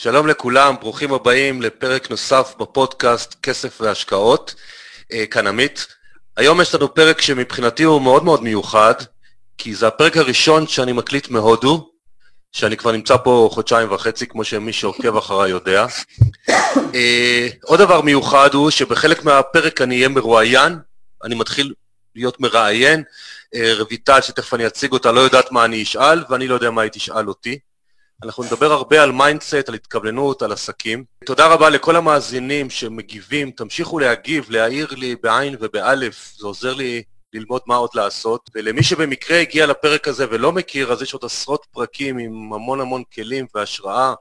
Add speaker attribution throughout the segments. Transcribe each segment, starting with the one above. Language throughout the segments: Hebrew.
Speaker 1: שלום לכולם, ברוכים הבאים לפרק נוסף בפודקאסט כסף והשקעות, אה, כאן עמית. היום יש לנו פרק שמבחינתי הוא מאוד מאוד מיוחד, כי זה הפרק הראשון שאני מקליט מהודו, שאני כבר נמצא פה חודשיים וחצי, כמו שמי שעוקב אחריי יודע. אה, עוד דבר מיוחד הוא שבחלק מהפרק אני אהיה מרואיין, אני מתחיל להיות מראיין. אה, רויטל, שתכף אני אציג אותה, לא יודעת מה אני אשאל, ואני לא יודע מה היא תשאל אותי. אנחנו נדבר הרבה על mindset, על התכווננות, על עסקים. תודה רבה לכל המאזינים שמגיבים, תמשיכו להגיב, להעיר לי בעין ובאלף, זה עוזר לי ללמוד מה עוד לעשות. ולמי שבמקרה הגיע לפרק הזה ולא מכיר, אז יש עוד עשרות פרקים עם המון המון כלים והשראה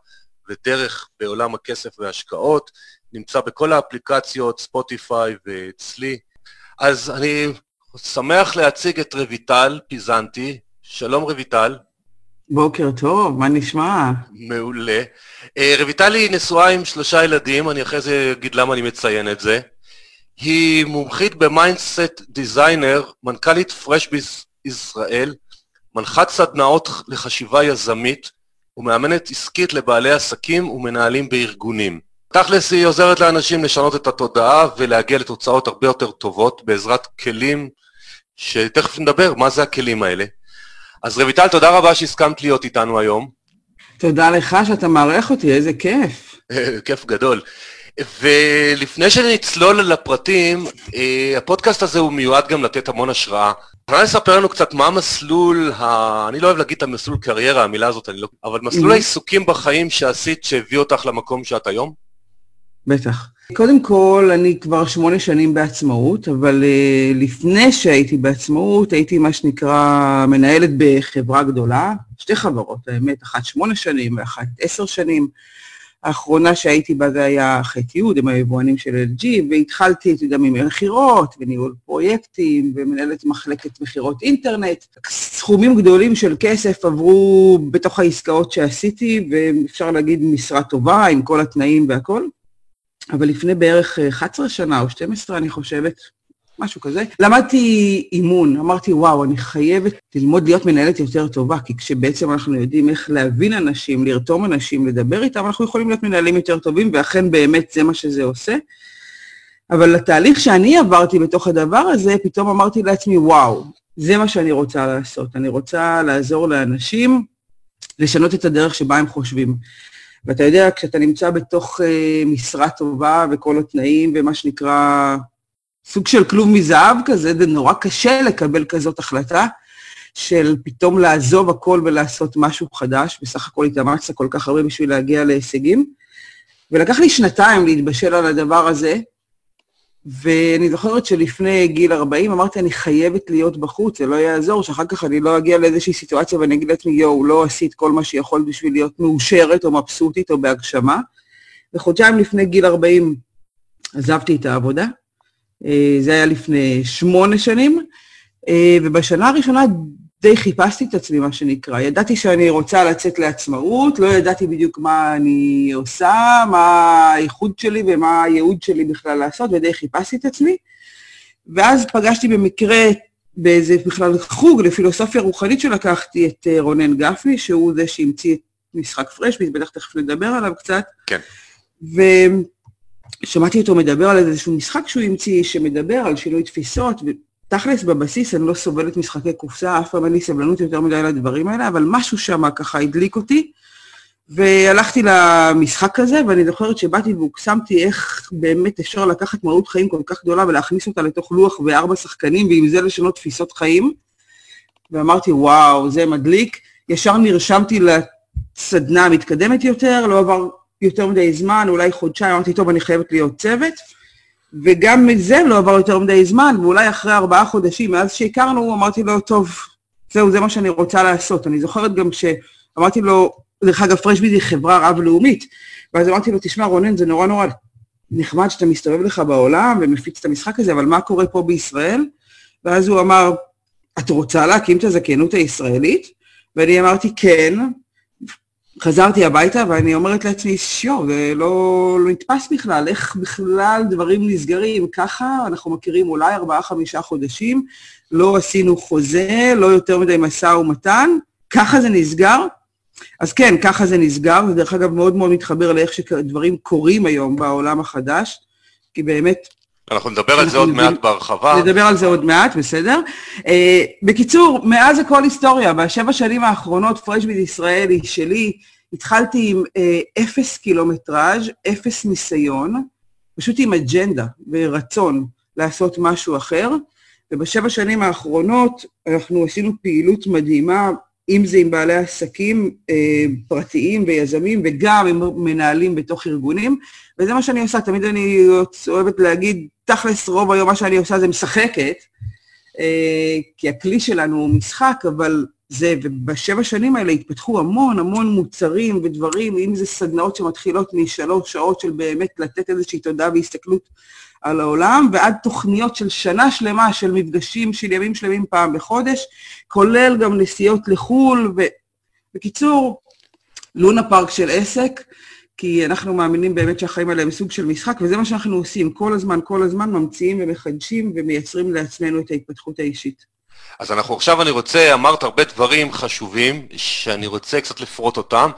Speaker 1: ודרך בעולם הכסף וההשקעות. נמצא בכל האפליקציות, ספוטיפיי ואצלי. אז אני שמח להציג את רויטל פיזנטי. שלום רויטל.
Speaker 2: בוקר טוב, מה נשמע?
Speaker 1: מעולה. אה, רויטל היא נשואה עם שלושה ילדים, אני אחרי זה אגיד למה אני מציין את זה. היא מומחית ב mindset designer, מנכ"לית FreshBiz ישראל, מנחת סדנאות לחשיבה יזמית ומאמנת עסקית לבעלי עסקים ומנהלים בארגונים. תכלס היא עוזרת לאנשים לשנות את התודעה ולהגיע לתוצאות הרבה יותר טובות בעזרת כלים שתכף נדבר מה זה הכלים האלה. אז רויטל, תודה רבה שהסכמת להיות איתנו היום.
Speaker 2: תודה לך שאתה מארח אותי, איזה כיף.
Speaker 1: כיף גדול. ולפני שנצלול לפרטים, אה, הפודקאסט הזה הוא מיועד גם לתת המון השראה. יכולה לספר לנו קצת מה המסלול, ה... אני לא אוהב להגיד את המסלול קריירה, המילה הזאת, אני לא... אבל מסלול mm-hmm. העיסוקים בחיים שעשית שהביא אותך למקום שאת היום?
Speaker 2: בטח. קודם כל, אני כבר שמונה שנים בעצמאות, אבל uh, לפני שהייתי בעצמאות, הייתי מה שנקרא מנהלת בחברה גדולה, שתי חברות, האמת, אחת שמונה שנים ואחת עשר שנים. האחרונה שהייתי בה זה היה חטא יוד, עם היבואנים של LG, והתחלתי, אתה יודע, ממכירות וניהול פרויקטים ומנהלת מחלקת מכירות אינטרנט. סכומים גדולים של כסף עברו בתוך העסקאות שעשיתי, ואפשר להגיד משרה טובה עם כל התנאים והכל. אבל לפני בערך 11 שנה או 12, אני חושבת, משהו כזה, למדתי אימון, אמרתי, וואו, אני חייבת ללמוד להיות מנהלת יותר טובה, כי כשבעצם אנחנו יודעים איך להבין אנשים, לרתום אנשים, לדבר איתם, אנחנו יכולים להיות מנהלים יותר טובים, ואכן באמת זה מה שזה עושה. אבל התהליך שאני עברתי בתוך הדבר הזה, פתאום אמרתי לעצמי, וואו, זה מה שאני רוצה לעשות. אני רוצה לעזור לאנשים לשנות את הדרך שבה הם חושבים. ואתה יודע, כשאתה נמצא בתוך uh, משרה טובה וכל התנאים ומה שנקרא סוג של כלום מזהב כזה, זה נורא קשה לקבל כזאת החלטה של פתאום לעזוב הכל ולעשות משהו חדש. בסך הכל התאמצת כל כך הרבה בשביל להגיע להישגים. ולקח לי שנתיים להתבשל על הדבר הזה, ואני זוכרת שלפני גיל 40 אמרתי, אני חייבת להיות בחוץ, זה לא יעזור, שאחר כך אני לא אגיע לאיזושהי סיטואציה ואני אגיד לעצמי, יואו, לא עשית כל מה שיכול בשביל להיות מאושרת או מבסוטית או בהגשמה. וחודשיים לפני גיל 40 עזבתי את העבודה. אה, זה היה לפני שמונה שנים, אה, ובשנה הראשונה די חיפשתי את עצמי, מה שנקרא. ידעתי שאני רוצה לצאת לעצמאות, לא ידעתי בדיוק מה אני עושה, מה הייחוד שלי ומה הייעוד שלי בכלל לעשות, ודי חיפשתי את עצמי. ואז פגשתי במקרה באיזה בכלל חוג לפילוסופיה רוחנית שלקחתי את אה, רונן גפני, שהוא זה שהמציא את משחק פרשביט, בטח תכף נדבר עליו קצת.
Speaker 1: כן.
Speaker 2: ושמעתי אותו מדבר על איזשהו משחק שהוא המציא, שמדבר על שינוי תפיסות, תכלס, בבסיס אני לא סובלת משחקי קופסה, אף פעם אין לי סבלנות יותר מדי לדברים האלה, אבל משהו שם ככה הדליק אותי, והלכתי למשחק הזה, ואני זוכרת שבאתי והוקסמתי איך באמת אפשר לקחת מהות חיים כל כך גדולה ולהכניס אותה לתוך לוח וארבע שחקנים, ועם זה לשנות תפיסות חיים. ואמרתי, וואו, זה מדליק. ישר נרשמתי לסדנה המתקדמת יותר, לא עבר יותר מדי זמן, אולי חודשיים, אמרתי, טוב, אני חייבת להיות צוות. וגם מזה לא עבר יותר מדי זמן, ואולי אחרי ארבעה חודשים, מאז שהכרנו, אמרתי לו, טוב, זהו, זה מה שאני רוצה לעשות. אני זוכרת גם אמרתי לו, דרך אגב, פרשביט היא חברה רב-לאומית, ואז אמרתי לו, תשמע, רונן, זה נורא נורא נחמד שאתה מסתובב לך בעולם ומפיץ את המשחק הזה, אבל מה קורה פה בישראל? ואז הוא אמר, את רוצה להקים את הזכיינות הישראלית? ואני אמרתי, כן. חזרתי הביתה ואני אומרת לעצמי, שיו, זה לא, לא נתפס בכלל, איך בכלל דברים נסגרים ככה, אנחנו מכירים אולי ארבעה-חמישה חודשים, לא עשינו חוזה, לא יותר מדי משא ומתן, ככה זה נסגר. אז כן, ככה זה נסגר, ודרך אגב מאוד מאוד מתחבר לאיך שדברים קורים היום בעולם החדש, כי באמת...
Speaker 1: אנחנו נדבר על זה עוד מעט בהרחבה.
Speaker 2: נדבר על זה עוד מעט, בסדר. Uh, בקיצור, מאז הכל היסטוריה. בשבע שנים האחרונות פרשביט ישראל היא שלי. התחלתי עם uh, אפס קילומטראז', אפס ניסיון, פשוט עם אג'נדה ורצון לעשות משהו אחר. ובשבע שנים האחרונות אנחנו עשינו פעילות מדהימה אם זה עם בעלי עסקים אה, פרטיים ויזמים, וגם עם מנהלים בתוך ארגונים, וזה מה שאני עושה. תמיד אני אוהבת להגיד, תכלס רוב היום מה שאני עושה זה משחקת, אה, כי הכלי שלנו הוא משחק, אבל זה, ובשבע שנים האלה התפתחו המון המון מוצרים ודברים, אם זה סדנאות שמתחילות משלוש שעות של באמת לתת איזושהי תודה והסתכלות על העולם, ועד תוכניות של שנה שלמה של מפגשים של ימים שלמים פעם בחודש, כולל גם נסיעות לחו"ל, ובקיצור, לונה פארק של עסק, כי אנחנו מאמינים באמת שהחיים האלה הם סוג של משחק, וזה מה שאנחנו עושים, כל הזמן, כל הזמן ממציאים ומחדשים ומייצרים לעצמנו את ההתפתחות האישית.
Speaker 1: אז אנחנו עכשיו, אני רוצה, אמרת הרבה דברים חשובים, שאני רוצה קצת לפרוט אותם.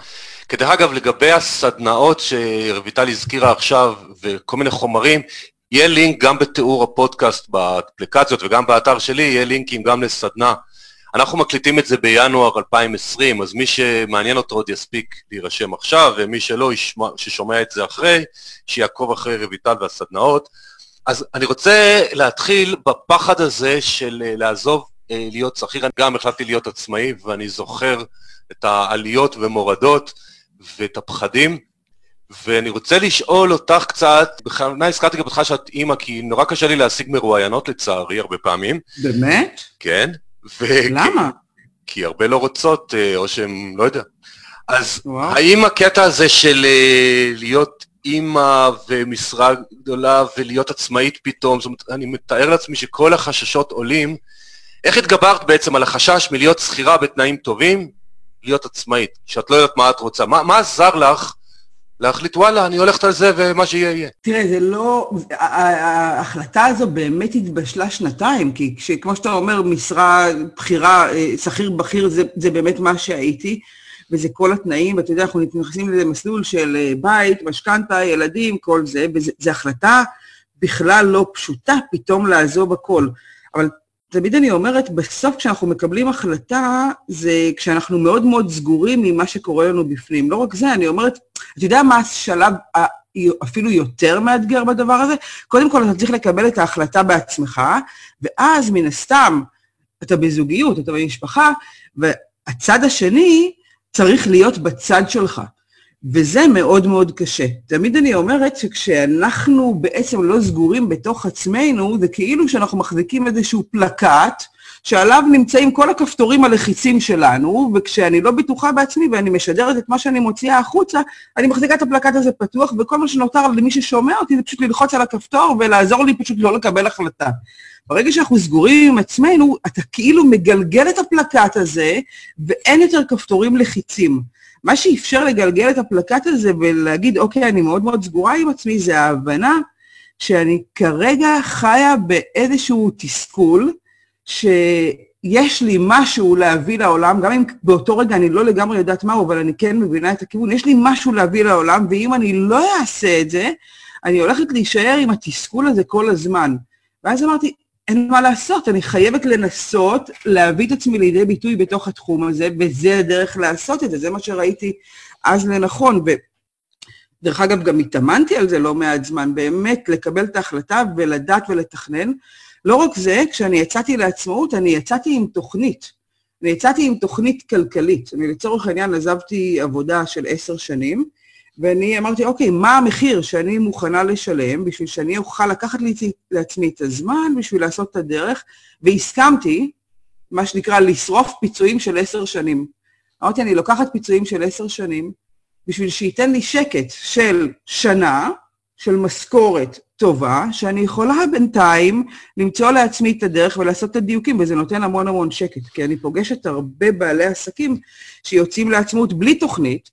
Speaker 1: כדרך אגב, לגבי הסדנאות שרויטל הזכירה עכשיו, וכל מיני חומרים, יהיה לינק גם בתיאור הפודקאסט באפליקציות וגם באתר שלי, יהיה לינקים גם לסדנה. אנחנו מקליטים את זה בינואר 2020, אז מי שמעניין אותו עוד יספיק להירשם עכשיו, ומי שלא, ישמע, ששומע את זה אחרי, שיעקוב אחרי רויטל והסדנאות. אז אני רוצה להתחיל בפחד הזה של אה, לעזוב אה, להיות שכיר. אני גם החלטתי להיות עצמאי, ואני זוכר את העליות ומורדות ואת הפחדים. ואני רוצה לשאול אותך קצת, בכוונה הזכרתי גם אותך שאת אימא, כי נורא קשה לי להשיג מרואיינות לצערי, הרבה פעמים.
Speaker 2: באמת?
Speaker 1: כן.
Speaker 2: ו... למה?
Speaker 1: כי, כי הרבה לא רוצות, אה, או שהן, לא יודע. אז וואו. האם הקטע הזה של אה, להיות אימא ומשרה גדולה ולהיות עצמאית פתאום, זאת אומרת, אני מתאר לעצמי שכל החששות עולים, איך התגברת בעצם על החשש מלהיות שכירה בתנאים טובים, להיות עצמאית, שאת לא יודעת מה את רוצה? מה, מה עזר לך להחליט, וואלה, אני הולכת על זה ומה שיהיה יהיה.
Speaker 2: תראה, זה לא... ההחלטה הזו באמת התבשלה שנתיים, כי כמו שאתה אומר, משרה בכירה, אה, שכיר בכיר, זה, זה באמת מה שהייתי, וזה כל התנאים, ואתה יודע, אנחנו נכנסים למסלול של אה, בית, משכנתה, ילדים, כל זה, וזו החלטה בכלל לא פשוטה, פתאום לעזוב הכל. אבל תמיד אני אומרת, בסוף כשאנחנו מקבלים החלטה, זה כשאנחנו מאוד מאוד סגורים ממה שקורה לנו בפנים. לא רק זה, אני אומרת, אתה יודע מה השלב אפילו יותר מאתגר בדבר הזה? קודם כל, אתה צריך לקבל את ההחלטה בעצמך, ואז מן הסתם, אתה בזוגיות, אתה במשפחה, והצד השני צריך להיות בצד שלך. וזה מאוד מאוד קשה. תמיד אני אומרת שכשאנחנו בעצם לא סגורים בתוך עצמנו, זה כאילו שאנחנו מחזיקים איזשהו פלקט, שעליו נמצאים כל הכפתורים הלחיצים שלנו, וכשאני לא בטוחה בעצמי ואני משדרת את מה שאני מוציאה החוצה, אני מחזיקה את הפלקט הזה פתוח, וכל מה שנותר למי ששומע אותי זה פשוט ללחוץ על הכפתור ולעזור לי פשוט לא לקבל החלטה. ברגע שאנחנו סגורים עם עצמנו, אתה כאילו מגלגל את הפלקט הזה, ואין יותר כפתורים לחיצים. מה שאפשר לגלגל את הפלקט הזה ולהגיד, אוקיי, אני מאוד מאוד סגורה עם עצמי, זה ההבנה שאני כרגע חיה באיזשהו תסכול, שיש לי משהו להביא לעולם, גם אם באותו רגע אני לא לגמרי יודעת מהו, אבל אני כן מבינה את הכיוון, יש לי משהו להביא לעולם, ואם אני לא אעשה את זה, אני הולכת להישאר עם התסכול הזה כל הזמן. ואז אמרתי, אין מה לעשות, אני חייבת לנסות להביא את עצמי לידי ביטוי בתוך התחום הזה, וזה הדרך לעשות את זה, זה מה שראיתי אז לנכון. ודרך אגב, גם התאמנתי על זה לא מעט זמן, באמת לקבל את ההחלטה ולדעת ולתכנן. לא רק זה, כשאני יצאתי לעצמאות, אני יצאתי עם תוכנית. אני יצאתי עם תוכנית כלכלית. אני לצורך העניין עזבתי עבודה של עשר שנים, ואני אמרתי, אוקיי, מה המחיר שאני מוכנה לשלם בשביל שאני אוכל לקחת לי, לעצמי את הזמן בשביל לעשות את הדרך, והסכמתי, מה שנקרא, לשרוף פיצויים של עשר שנים. אמרתי, אני לוקחת פיצויים של עשר שנים, בשביל שייתן לי שקט של שנה, של משכורת טובה, שאני יכולה בינתיים למצוא לעצמי את הדרך ולעשות את הדיוקים, וזה נותן המון המון שקט, כי אני פוגשת הרבה בעלי עסקים שיוצאים לעצמאות בלי תוכנית,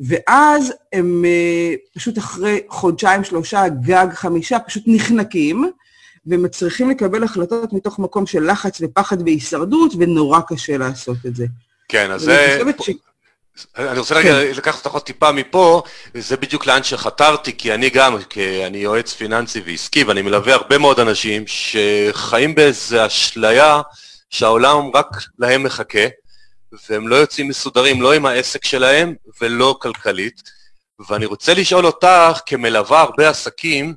Speaker 2: ואז הם אה, פשוט אחרי חודשיים, שלושה, גג חמישה, פשוט נחנקים, ומצריכים לקבל החלטות מתוך מקום של לחץ ופחד והישרדות, ונורא קשה לעשות את זה.
Speaker 1: כן, אז זה... ש... אני רוצה רגע כן. לקחת אותך עוד טיפה מפה, וזה בדיוק לאן שחתרתי, כי אני גם, כי אני יועץ פיננסי ועסקי, ואני מלווה הרבה מאוד אנשים שחיים באיזו אשליה שהעולם רק להם מחכה, והם לא יוצאים מסודרים לא עם העסק שלהם ולא כלכלית. ואני רוצה לשאול אותך, כמלווה הרבה עסקים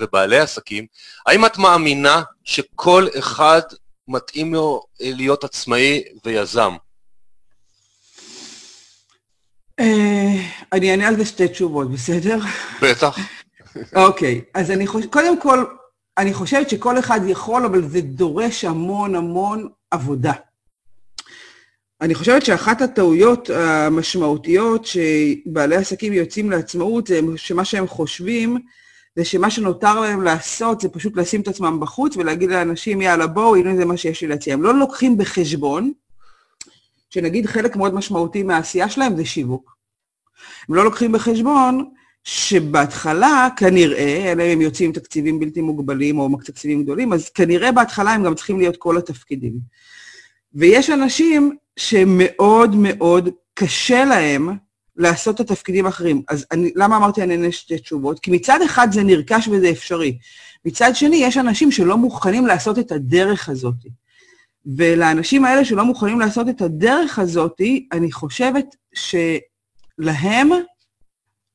Speaker 1: ובעלי עסקים, האם את מאמינה שכל אחד מתאים לו להיות עצמאי ויזם?
Speaker 2: אה, אני אענה על זה שתי תשובות, בסדר?
Speaker 1: בטח.
Speaker 2: אוקיי, אז אני חושבת, קודם כל, אני חושבת שכל אחד יכול, אבל זה דורש המון המון עבודה. אני חושבת שאחת הטעויות המשמעותיות שבעלי עסקים יוצאים לעצמאות, זה שמה שהם חושבים, זה שמה שנותר להם לעשות זה פשוט לשים את עצמם בחוץ ולהגיד לאנשים, יאללה, בואו, הנה זה מה שיש לי להציע. הם לא לוקחים בחשבון שנגיד חלק מאוד משמעותי מהעשייה שלהם זה שיווק. הם לא לוקחים בחשבון שבהתחלה, כנראה, אלא אם הם יוצאים עם תקציבים בלתי מוגבלים או תקציבים גדולים, אז כנראה בהתחלה הם גם צריכים להיות כל התפקידים. ויש אנשים שמאוד מאוד קשה להם לעשות את התפקידים האחרים. אז אני, למה אמרתי אני אענה שתי תשובות? כי מצד אחד זה נרכש וזה אפשרי. מצד שני, יש אנשים שלא מוכנים לעשות את הדרך הזאת. ולאנשים האלה שלא מוכנים לעשות את הדרך הזאת, אני חושבת שלהם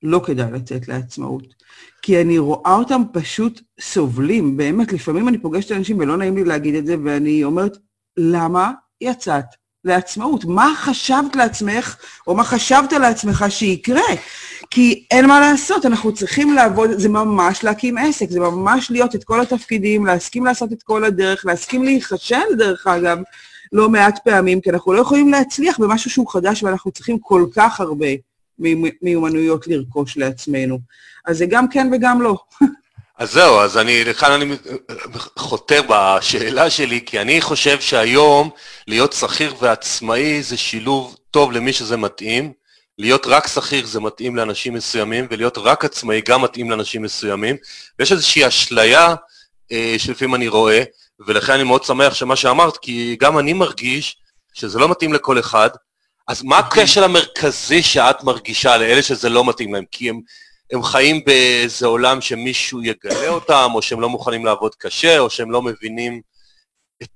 Speaker 2: לא כדאי לצאת לעצמאות. כי אני רואה אותם פשוט סובלים, באמת, לפעמים אני פוגשת אנשים, ולא נעים לי להגיד את זה, ואני אומרת, למה יצאת לעצמאות? מה חשבת לעצמך, או מה חשבת לעצמך שיקרה? כי אין מה לעשות, אנחנו צריכים לעבוד, זה ממש להקים עסק, זה ממש להיות את כל התפקידים, להסכים לעשות את כל הדרך, להסכים להיכשל, דרך אגב, לא מעט פעמים, כי אנחנו לא יכולים להצליח במשהו שהוא חדש ואנחנו צריכים כל כך הרבה מיומנויות לרכוש לעצמנו. אז זה גם כן וגם לא.
Speaker 1: אז זהו, אז אני, לכאן אני חותר בשאלה שלי, כי אני חושב שהיום להיות שכיר ועצמאי זה שילוב טוב למי שזה מתאים. להיות רק שכיר זה מתאים לאנשים מסוימים, ולהיות רק עצמאי גם מתאים לאנשים מסוימים. ויש איזושהי אשליה אה, שלפעמים אני רואה, ולכן אני מאוד שמח שמה שאמרת, כי גם אני מרגיש שזה לא מתאים לכל אחד. אז מה הכשל המרכזי שאת מרגישה לאלה שזה לא מתאים להם? כי הם, הם חיים באיזה עולם שמישהו יגלה אותם, או שהם לא מוכנים לעבוד קשה, או שהם לא מבינים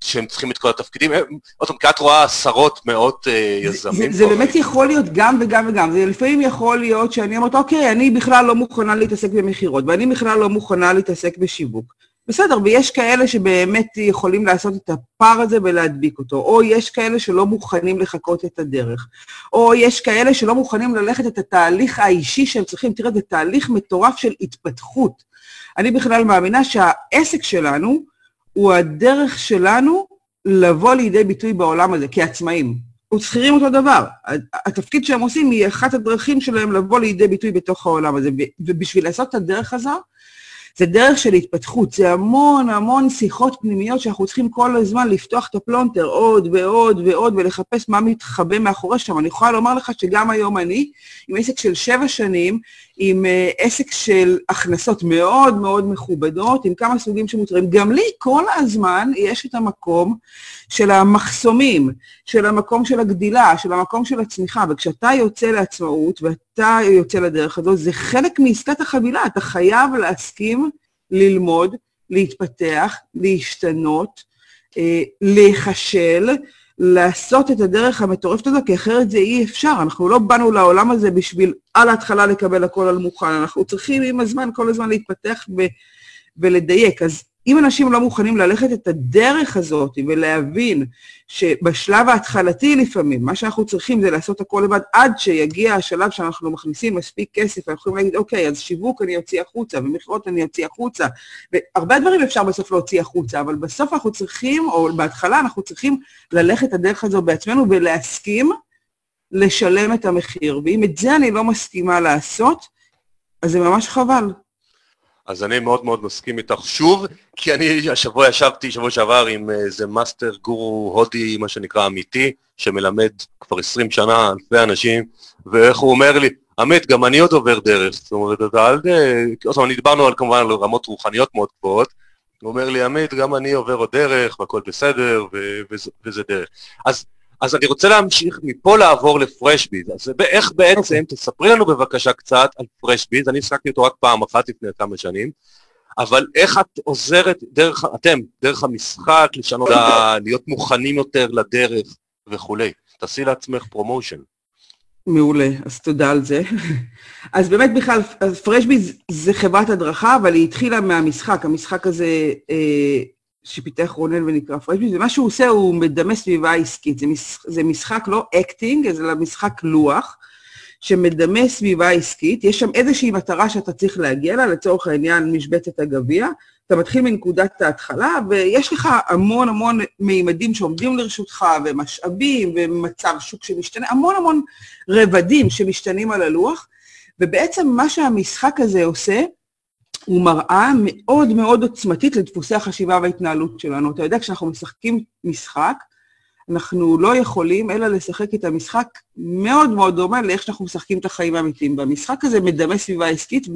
Speaker 1: שהם צריכים את כל התפקידים. עוד פעם, כי את רואה עשרות, מאות אה, יזמים.
Speaker 2: זה, זה באמת יכול להיות גם וגם וגם. זה לפעמים יכול להיות שאני אומרת, אוקיי, אני בכלל לא מוכנה להתעסק במכירות, ואני בכלל לא מוכנה להתעסק בשיווק. בסדר, ויש כאלה שבאמת יכולים לעשות את הפער הזה ולהדביק אותו, או יש כאלה שלא מוכנים לחכות את הדרך, או יש כאלה שלא מוכנים ללכת את התהליך האישי שהם צריכים. תראה, זה תהליך מטורף של התפתחות. אני בכלל מאמינה שהעסק שלנו הוא הדרך שלנו לבוא לידי ביטוי בעולם הזה, כעצמאים. ושכירים אותו דבר. התפקיד שהם עושים היא אחת הדרכים שלהם לבוא לידי ביטוי בתוך העולם הזה. ובשביל לעשות את הדרך הזו, זה דרך של התפתחות, זה המון המון שיחות פנימיות שאנחנו צריכים כל הזמן לפתוח את הפלונטר עוד ועוד ועוד ולחפש מה מתחבא מאחורי שם. אני יכולה לומר לך שגם היום אני, עם עסק של שבע שנים, עם אה, עסק של הכנסות מאוד מאוד מכובדות, עם כמה סוגים של מוצרים, גם לי כל הזמן יש את המקום של המחסומים, של המקום של הגדילה, של המקום של הצמיחה, וכשאתה יוצא לעצמאות ואתה יוצא לדרך הזו, זה חלק מעסקת החבילה, אתה חייב להסכים ללמוד, להתפתח, להשתנות, אה, להיכשל, לעשות את הדרך המטורפת הזו, כי אחרת זה אי אפשר. אנחנו לא באנו לעולם הזה בשביל על ההתחלה לקבל הכל על מוכן, אנחנו צריכים עם הזמן כל הזמן להתפתח ו- ולדייק. אז אם אנשים לא מוכנים ללכת את הדרך הזאת ולהבין שבשלב ההתחלתי לפעמים, מה שאנחנו צריכים זה לעשות הכל לבד עד שיגיע השלב שאנחנו מכניסים מספיק כסף, ואנחנו יכולים להגיד, אוקיי, אז שיווק אני אוציא החוצה, ומכירות אני אוציא החוצה, והרבה דברים אפשר בסוף להוציא החוצה, אבל בסוף אנחנו צריכים, או בהתחלה אנחנו צריכים ללכת את הדרך הזו בעצמנו ולהסכים לשלם את המחיר, ואם את זה אני לא מסכימה לעשות, אז זה ממש חבל.
Speaker 1: אז אני מאוד מאוד מסכים איתך. שוב, כי אני השבוע ישבתי, שבוע שעבר, עם איזה מאסטר גורו הודי, מה שנקרא אמיתי, שמלמד כבר 20 שנה אלפי אנשים, ואיך הוא אומר לי, עמית, גם אני עוד עובר דרך, זאת אומרת, אתה אל... עוד פעם, דיברנו על, כמובן על רמות רוחניות מאוד גבוהות, הוא אומר לי, עמית, גם אני עובר עוד דרך, והכל בסדר, וזה, וזה דרך. אז, אז אני רוצה להמשיך מפה לעבור לפרשביז. אז איך בעצם. תספרי לנו בבקשה קצת על פרשביז, אני השחקתי אותו רק פעם אחת לפני כמה שנים, אבל איך את עוזרת, דרך, אתם, דרך המשחק, לשנות, להיות מוכנים יותר לדרך וכולי. תעשי לעצמך promotion.
Speaker 2: מעולה, אז תודה על זה. אז באמת בכלל, FreshBiz זה חברת הדרכה, אבל היא התחילה מהמשחק, המשחק הזה אה, שפיתח רונן ונקרא FreshBiz, ומה שהוא עושה, הוא מדמה סביבה עסקית. זה, מש, זה משחק לא acting, זה משחק לוח, שמדמה סביבה עסקית. יש שם איזושהי מטרה שאתה צריך להגיע לה, לצורך העניין משבצת הגביע, אתה מתחיל מנקודת ההתחלה, ויש לך המון המון מימדים שעומדים לרשותך, ומשאבים, ומצב שוק שמשתנה, המון המון רבדים שמשתנים על הלוח, ובעצם מה שהמשחק הזה עושה, הוא מראה מאוד מאוד עוצמתית לדפוסי החשיבה וההתנהלות שלנו. אתה יודע, כשאנחנו משחקים משחק, אנחנו לא יכולים אלא לשחק את המשחק מאוד מאוד דומה לאיך שאנחנו משחקים את החיים האמיתיים. במשחק הזה מדמה סביבה עסקית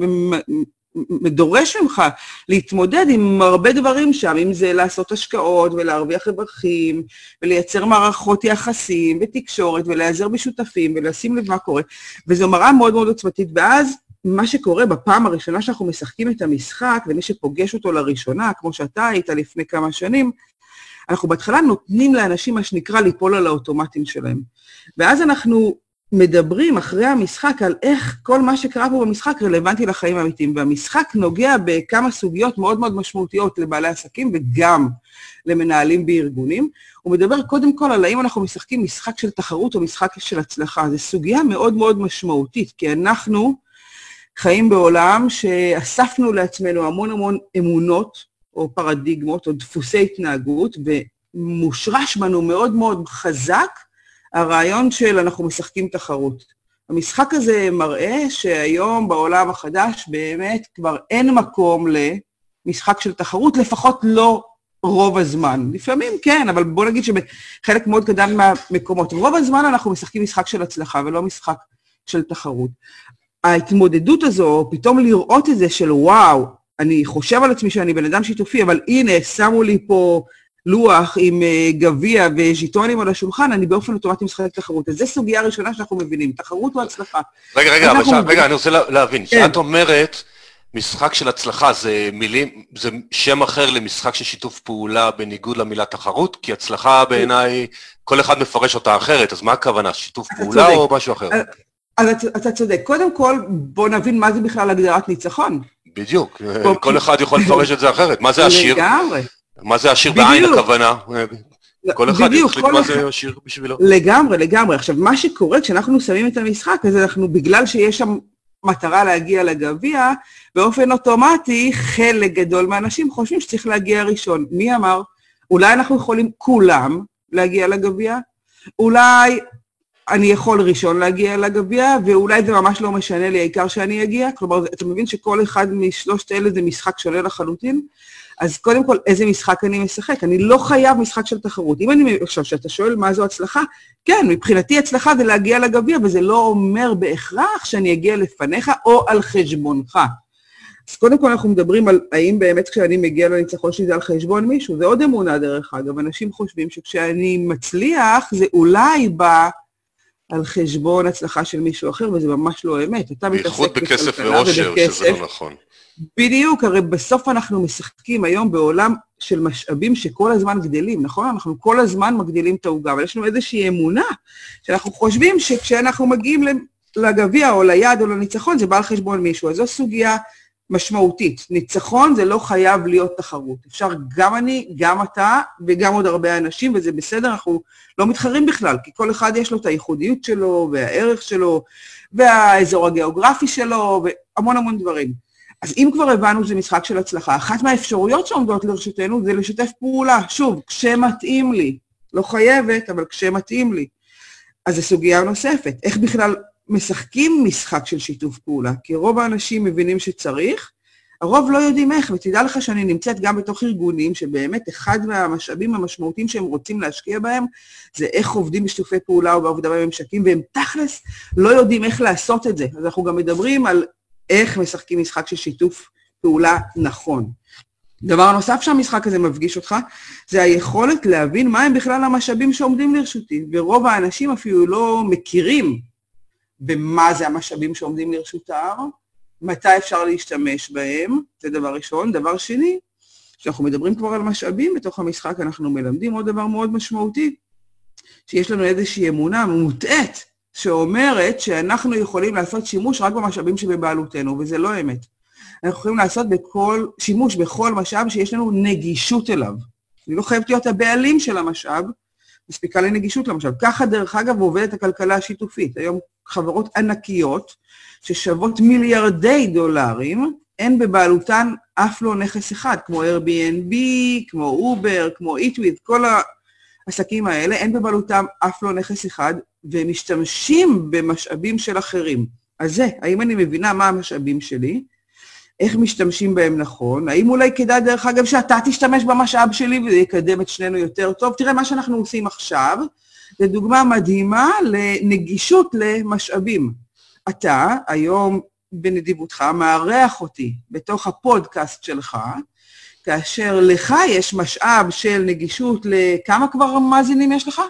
Speaker 2: דורש ממך להתמודד עם הרבה דברים שם, אם זה לעשות השקעות ולהרוויח רווחים, ולייצר מערכות יחסים ותקשורת, ולהיעזר בשותפים, ולשים לב מה קורה, וזו מראה מאוד מאוד עוצמתית. ואז מה שקורה בפעם הראשונה שאנחנו משחקים את המשחק, ומי שפוגש אותו לראשונה, כמו שאתה היית לפני כמה שנים, אנחנו בהתחלה נותנים לאנשים, מה שנקרא, ליפול על האוטומטים שלהם. ואז אנחנו מדברים אחרי המשחק על איך כל מה שקרה פה במשחק רלוונטי לחיים האמיתיים. והמשחק נוגע בכמה סוגיות מאוד מאוד משמעותיות לבעלי עסקים וגם למנהלים בארגונים. הוא מדבר קודם כל על האם אנחנו משחקים משחק של תחרות או משחק של הצלחה. זו סוגיה מאוד מאוד משמעותית, כי אנחנו חיים בעולם שאספנו לעצמנו המון המון אמונות או פרדיגמות או דפוסי התנהגות, ומושרש בנו מאוד מאוד חזק הרעיון של אנחנו משחקים תחרות. המשחק הזה מראה שהיום בעולם החדש באמת כבר אין מקום למשחק של תחרות, לפחות לא רוב הזמן. לפעמים כן, אבל בוא נגיד שבחלק מאוד קדם מהמקומות. רוב הזמן אנחנו משחקים משחק של הצלחה ולא משחק של תחרות. ההתמודדות הזו, פתאום לראות את זה של וואו, אני חושב על עצמי שאני בן אדם שיתופי, אבל הנה, שמו לי פה לוח עם uh, גביע וז'יטונים על השולחן, אני באופן אוטומטי משחק תחרות. אז זו סוגיה ראשונה שאנחנו מבינים, תחרות או הצלחה.
Speaker 1: רגע, רגע, אבל ש... רגע, אני רוצה להבין. כן. כשאת אומרת משחק של הצלחה, זה מילים, זה שם אחר למשחק של שיתוף פעולה בניגוד למילה תחרות? כי הצלחה בעיניי, כל אחד מפרש אותה אחרת, אז מה הכוונה? שיתוף פעולה. או משהו אחר?
Speaker 2: אז אתה צודק. קודם כל, בוא נבין מה זה בכלל הגדרת ניצחון.
Speaker 1: בדיוק, כל אחד יכול לפרש את זה אחרת. מה זה עשיר? לגמרי. מה זה עשיר בעין הכוונה? כל אחד יחליט מה זה עשיר בשבילו.
Speaker 2: לגמרי, לגמרי. עכשיו, מה שקורה כשאנחנו שמים את המשחק הזה, אנחנו, בגלל שיש שם מטרה להגיע לגביע, באופן אוטומטי חלק גדול מהאנשים חושבים שצריך להגיע ראשון. מי אמר? אולי אנחנו יכולים כולם להגיע לגביע? אולי אני יכול ראשון להגיע לגביע, ואולי זה ממש לא משנה לי, העיקר שאני אגיע. כלומר, אתה מבין שכל אחד משלושת אלה זה משחק שונה לחלוטין? אז קודם כל, איזה משחק אני משחק? אני לא חייב משחק של תחרות. אם אני, עכשיו, כשאתה שואל מה זו הצלחה, כן, מבחינתי הצלחה זה להגיע לגביע, וזה לא אומר בהכרח שאני אגיע לפניך או על חשבונך. אז קודם כל אנחנו מדברים על האם באמת כשאני מגיע לניצחון שלי זה על חשבון מישהו, זה עוד אמונה דרך אגב, אנשים חושבים שכשאני מצליח זה אולי בא על חשבון הצלחה של מישהו אחר, וזה ממש לא אמת.
Speaker 1: אתה מתעסק בייחוד בכסף ואושר, שזה לא נכון.
Speaker 2: בדיוק, הרי בסוף אנחנו משחקים היום בעולם של משאבים שכל הזמן גדלים, נכון? אנחנו כל הזמן מגדילים את העוגה, אבל יש לנו איזושהי אמונה שאנחנו חושבים שכשאנחנו מגיעים לגביע או ליעד או לניצחון, זה בא על חשבון מישהו. אז זו סוגיה משמעותית. ניצחון זה לא חייב להיות תחרות. אפשר גם אני, גם אתה וגם עוד הרבה אנשים, וזה בסדר, אנחנו לא מתחרים בכלל, כי כל אחד יש לו את הייחודיות שלו והערך שלו והאזור הגיאוגרפי שלו והמון המון דברים. אז אם כבר הבנו שזה משחק של הצלחה, אחת מהאפשרויות שעומדות לרשותנו זה לשתף פעולה. שוב, כשמתאים לי. לא חייבת, אבל כשמתאים לי. אז זו סוגיה נוספת. איך בכלל משחקים משחק של שיתוף פעולה? כי רוב האנשים מבינים שצריך, הרוב לא יודעים איך, ותדע לך שאני נמצאת גם בתוך ארגונים שבאמת אחד מהמשאבים המשמעותיים שהם רוצים להשקיע בהם זה איך עובדים בשיתופי פעולה או בעבודה בממשקים, והם תכלס לא יודעים איך לעשות את זה. אז אנחנו גם מדברים על איך משחקים משחק של שיתוף פעולה נכון. דבר נוסף שהמשחק הזה מפגיש אותך, זה היכולת להבין מהם בכלל המשאבים שעומדים לרשותי, ורוב האנשים אפילו לא מכירים במה זה המשאבים שעומדים לרשותם, מתי אפשר להשתמש בהם, זה דבר ראשון. דבר שני, כשאנחנו מדברים כבר על משאבים בתוך המשחק, אנחנו מלמדים עוד דבר מאוד משמעותי, שיש לנו איזושהי אמונה מוטעית שאומרת שאנחנו יכולים לעשות שימוש רק במשאבים שבבעלותנו, וזה לא אמת. אנחנו יכולים לעשות בכל, שימוש בכל משאב שיש לנו נגישות אליו. אני לא חייבת להיות הבעלים של המשאב, מספיקה לי נגישות למשאב. ככה, דרך אגב, עובדת הכלכלה השיתופית. היום חברות ענקיות, ששוות מיליארדי דולרים, אין בבעלותן אף לא נכס אחד, כמו Airbnb, כמו Uber, כמו איטוויד, כל העסקים האלה, אין בבעלותם אף לא נכס אחד, והם משתמשים במשאבים של אחרים. אז זה, האם אני מבינה מה המשאבים שלי? איך משתמשים בהם נכון, האם אולי כדאי, דרך אגב, שאתה תשתמש במשאב שלי וזה יקדם את שנינו יותר טוב. תראה, מה שאנחנו עושים עכשיו, זו דוגמה מדהימה לנגישות למשאבים. אתה היום בנדיבותך מארח אותי בתוך הפודקאסט שלך, כאשר לך יש משאב של נגישות לכמה כבר מאזינים יש לך?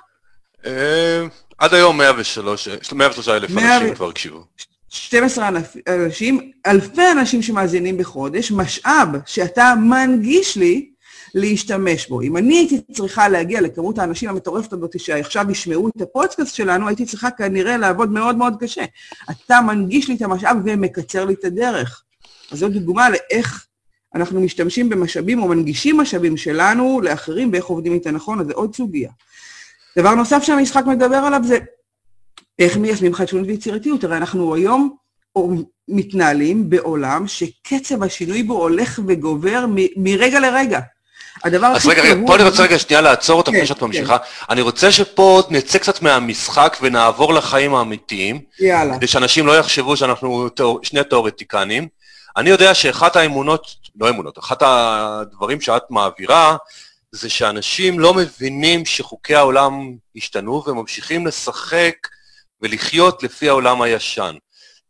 Speaker 1: אה, עד היום 103, 103 אלף אנשים כבר הקשיבו.
Speaker 2: 12 אנשים, אלפי אנשים שמאזינים בחודש, משאב שאתה מנגיש לי להשתמש בו. אם אני הייתי צריכה להגיע לכמות האנשים המטורפת הזאת שעכשיו ישמעו את הפודקאסט שלנו, הייתי צריכה כנראה לעבוד מאוד מאוד קשה. אתה מנגיש לי את המשאב ומקצר לי את הדרך. אז זו דוגמה לאיך אנחנו משתמשים במשאבים או מנגישים משאבים שלנו לאחרים ואיך עובדים איתה נכון, אז זה עוד סוגיה. דבר נוסף שהמשחק מדבר עליו זה איך מיישמים חדשנות ויצירתיות? הרי אנחנו היום מתנהלים בעולם שקצב השינוי בו הולך וגובר מרגע לרגע.
Speaker 1: הדבר הכי אז רגע, רגע, פה אני רוצה רגע שנייה לעצור אותך כן, לפני שאת כן. ממשיכה. אני רוצה שפה נצא קצת מהמשחק ונעבור לחיים האמיתיים.
Speaker 2: יאללה.
Speaker 1: כדי שאנשים לא יחשבו שאנחנו שני תיאורטיקנים. אני יודע שאחת האמונות, לא אמונות, אחת הדברים שאת מעבירה, זה שאנשים לא מבינים שחוקי העולם השתנו וממשיכים לשחק ולחיות לפי העולם הישן.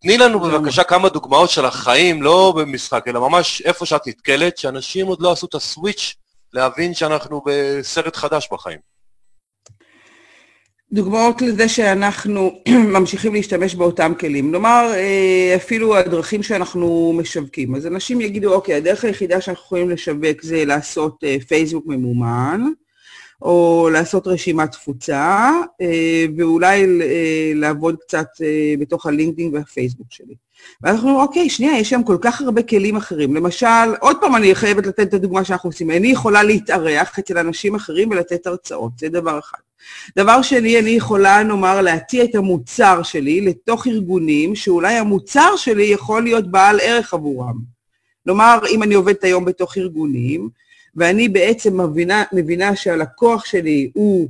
Speaker 1: תני לנו בבקשה כמה דוגמאות של החיים, לא במשחק, אלא ממש איפה שאת נתקלת, שאנשים עוד לא עשו את הסוויץ' להבין שאנחנו בסרט חדש בחיים.
Speaker 2: דוגמאות לזה שאנחנו ממשיכים להשתמש באותם כלים. נאמר, אה, אפילו הדרכים שאנחנו משווקים. אז אנשים יגידו, אוקיי, הדרך היחידה שאנחנו יכולים לשווק זה לעשות אה, פייסבוק ממומן, או לעשות רשימת תפוצה, אה, ואולי לעבוד קצת בתוך הלינקדאין והפייסבוק שלי. ואז אנחנו אומרים, אוקיי, שנייה, יש שם כל כך הרבה כלים אחרים. למשל, עוד פעם אני חייבת לתת את הדוגמה שאנחנו עושים. אני יכולה להתארח אצל אנשים אחרים ולתת הרצאות, זה דבר אחד. דבר שני, אני יכולה, נאמר, להטיע את המוצר שלי לתוך ארגונים, שאולי המוצר שלי יכול להיות בעל ערך עבורם. כלומר, אם אני עובדת היום בתוך ארגונים, ואני בעצם מבינה, מבינה שהלקוח שלי הוא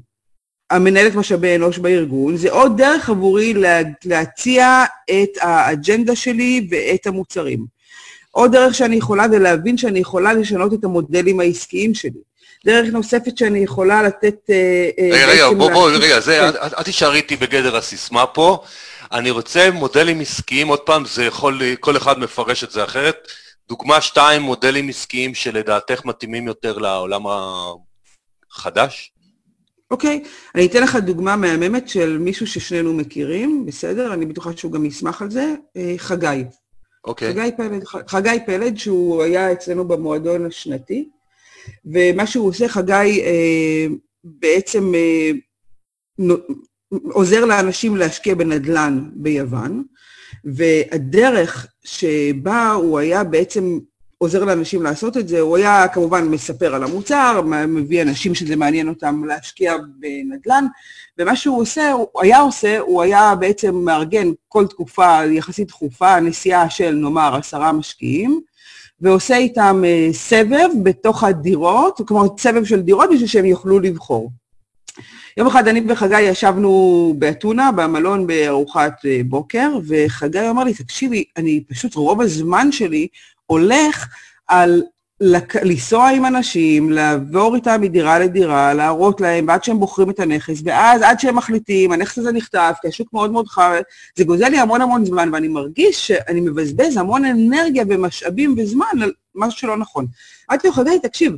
Speaker 2: המנהלת משאבי אנוש בארגון, זה עוד דרך עבורי לה, להציע את האג'נדה שלי ואת המוצרים. עוד דרך שאני יכולה זה להבין שאני יכולה לשנות את המודלים העסקיים שלי. דרך נוספת שאני יכולה לתת...
Speaker 1: אה, אה, רגע, רגע, בוא, בוא, רגע, זה, כן. אל תישארי איתי בגדר הסיסמה פה. אני רוצה מודלים עסקיים, עוד פעם, זה יכול, כל אחד מפרש את זה אחרת. דוגמה שתיים, מודלים עסקיים שלדעתך מתאימים יותר לעולם החדש?
Speaker 2: אוקיי. אני אתן לך דוגמה מהממת של מישהו ששנינו מכירים, בסדר? אני בטוחה שהוא גם ישמח על זה, אה, חגי.
Speaker 1: אוקיי.
Speaker 2: חגי פלד, חגי פלד, שהוא היה אצלנו במועדון השנתי, ומה שהוא עושה, חגי אה, בעצם אה, עוזר לאנשים להשקיע בנדל"ן ביוון, והדרך שבה הוא היה בעצם עוזר לאנשים לעשות את זה, הוא היה כמובן מספר על המוצר, מביא אנשים שזה מעניין אותם להשקיע בנדל"ן, ומה שהוא עושה, הוא היה עושה, הוא היה בעצם מארגן כל תקופה יחסית תכופה, נסיעה של נאמר עשרה משקיעים, ועושה איתם אה, סבב בתוך הדירות, כלומר סבב של דירות בשביל שהם יוכלו לבחור. יום אחד אני וחגי ישבנו באתונה, במלון בארוחת אה, בוקר, וחגי אמר לי, תקשיבי, אני פשוט רוב הזמן שלי הולך על לנסוע עם אנשים, לעבור איתם מדירה לדירה, להראות להם, ועד שהם בוחרים את הנכס, ואז עד שהם מחליטים, הנכס הזה נכתב, כי השוק מאוד מאוד חר, זה גוזל לי המון המון זמן, ואני מרגיש שאני מבזבז המון אנרגיה ומשאבים וזמן על משהו שלא נכון. אמרתי לו, חגי, תקשיב,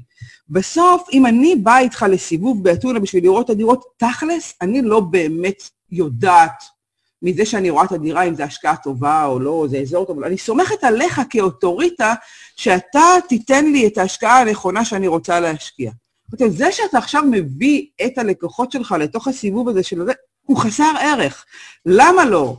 Speaker 2: בסוף, אם אני באה איתך לסיבוב באתונה בשביל לראות את הדירות, תכלס, אני לא באמת יודעת מזה שאני רואה את הדירה, אם זו השקעה טובה או לא, זה אזור טוב, אני סומכת עליך כאוטוריטה, שאתה תיתן לי את ההשקעה הנכונה שאני רוצה להשקיע. אמרתי, זה שאתה עכשיו מביא את הלקוחות שלך לתוך הסיבוב הזה של זה, הוא חסר ערך. למה לא?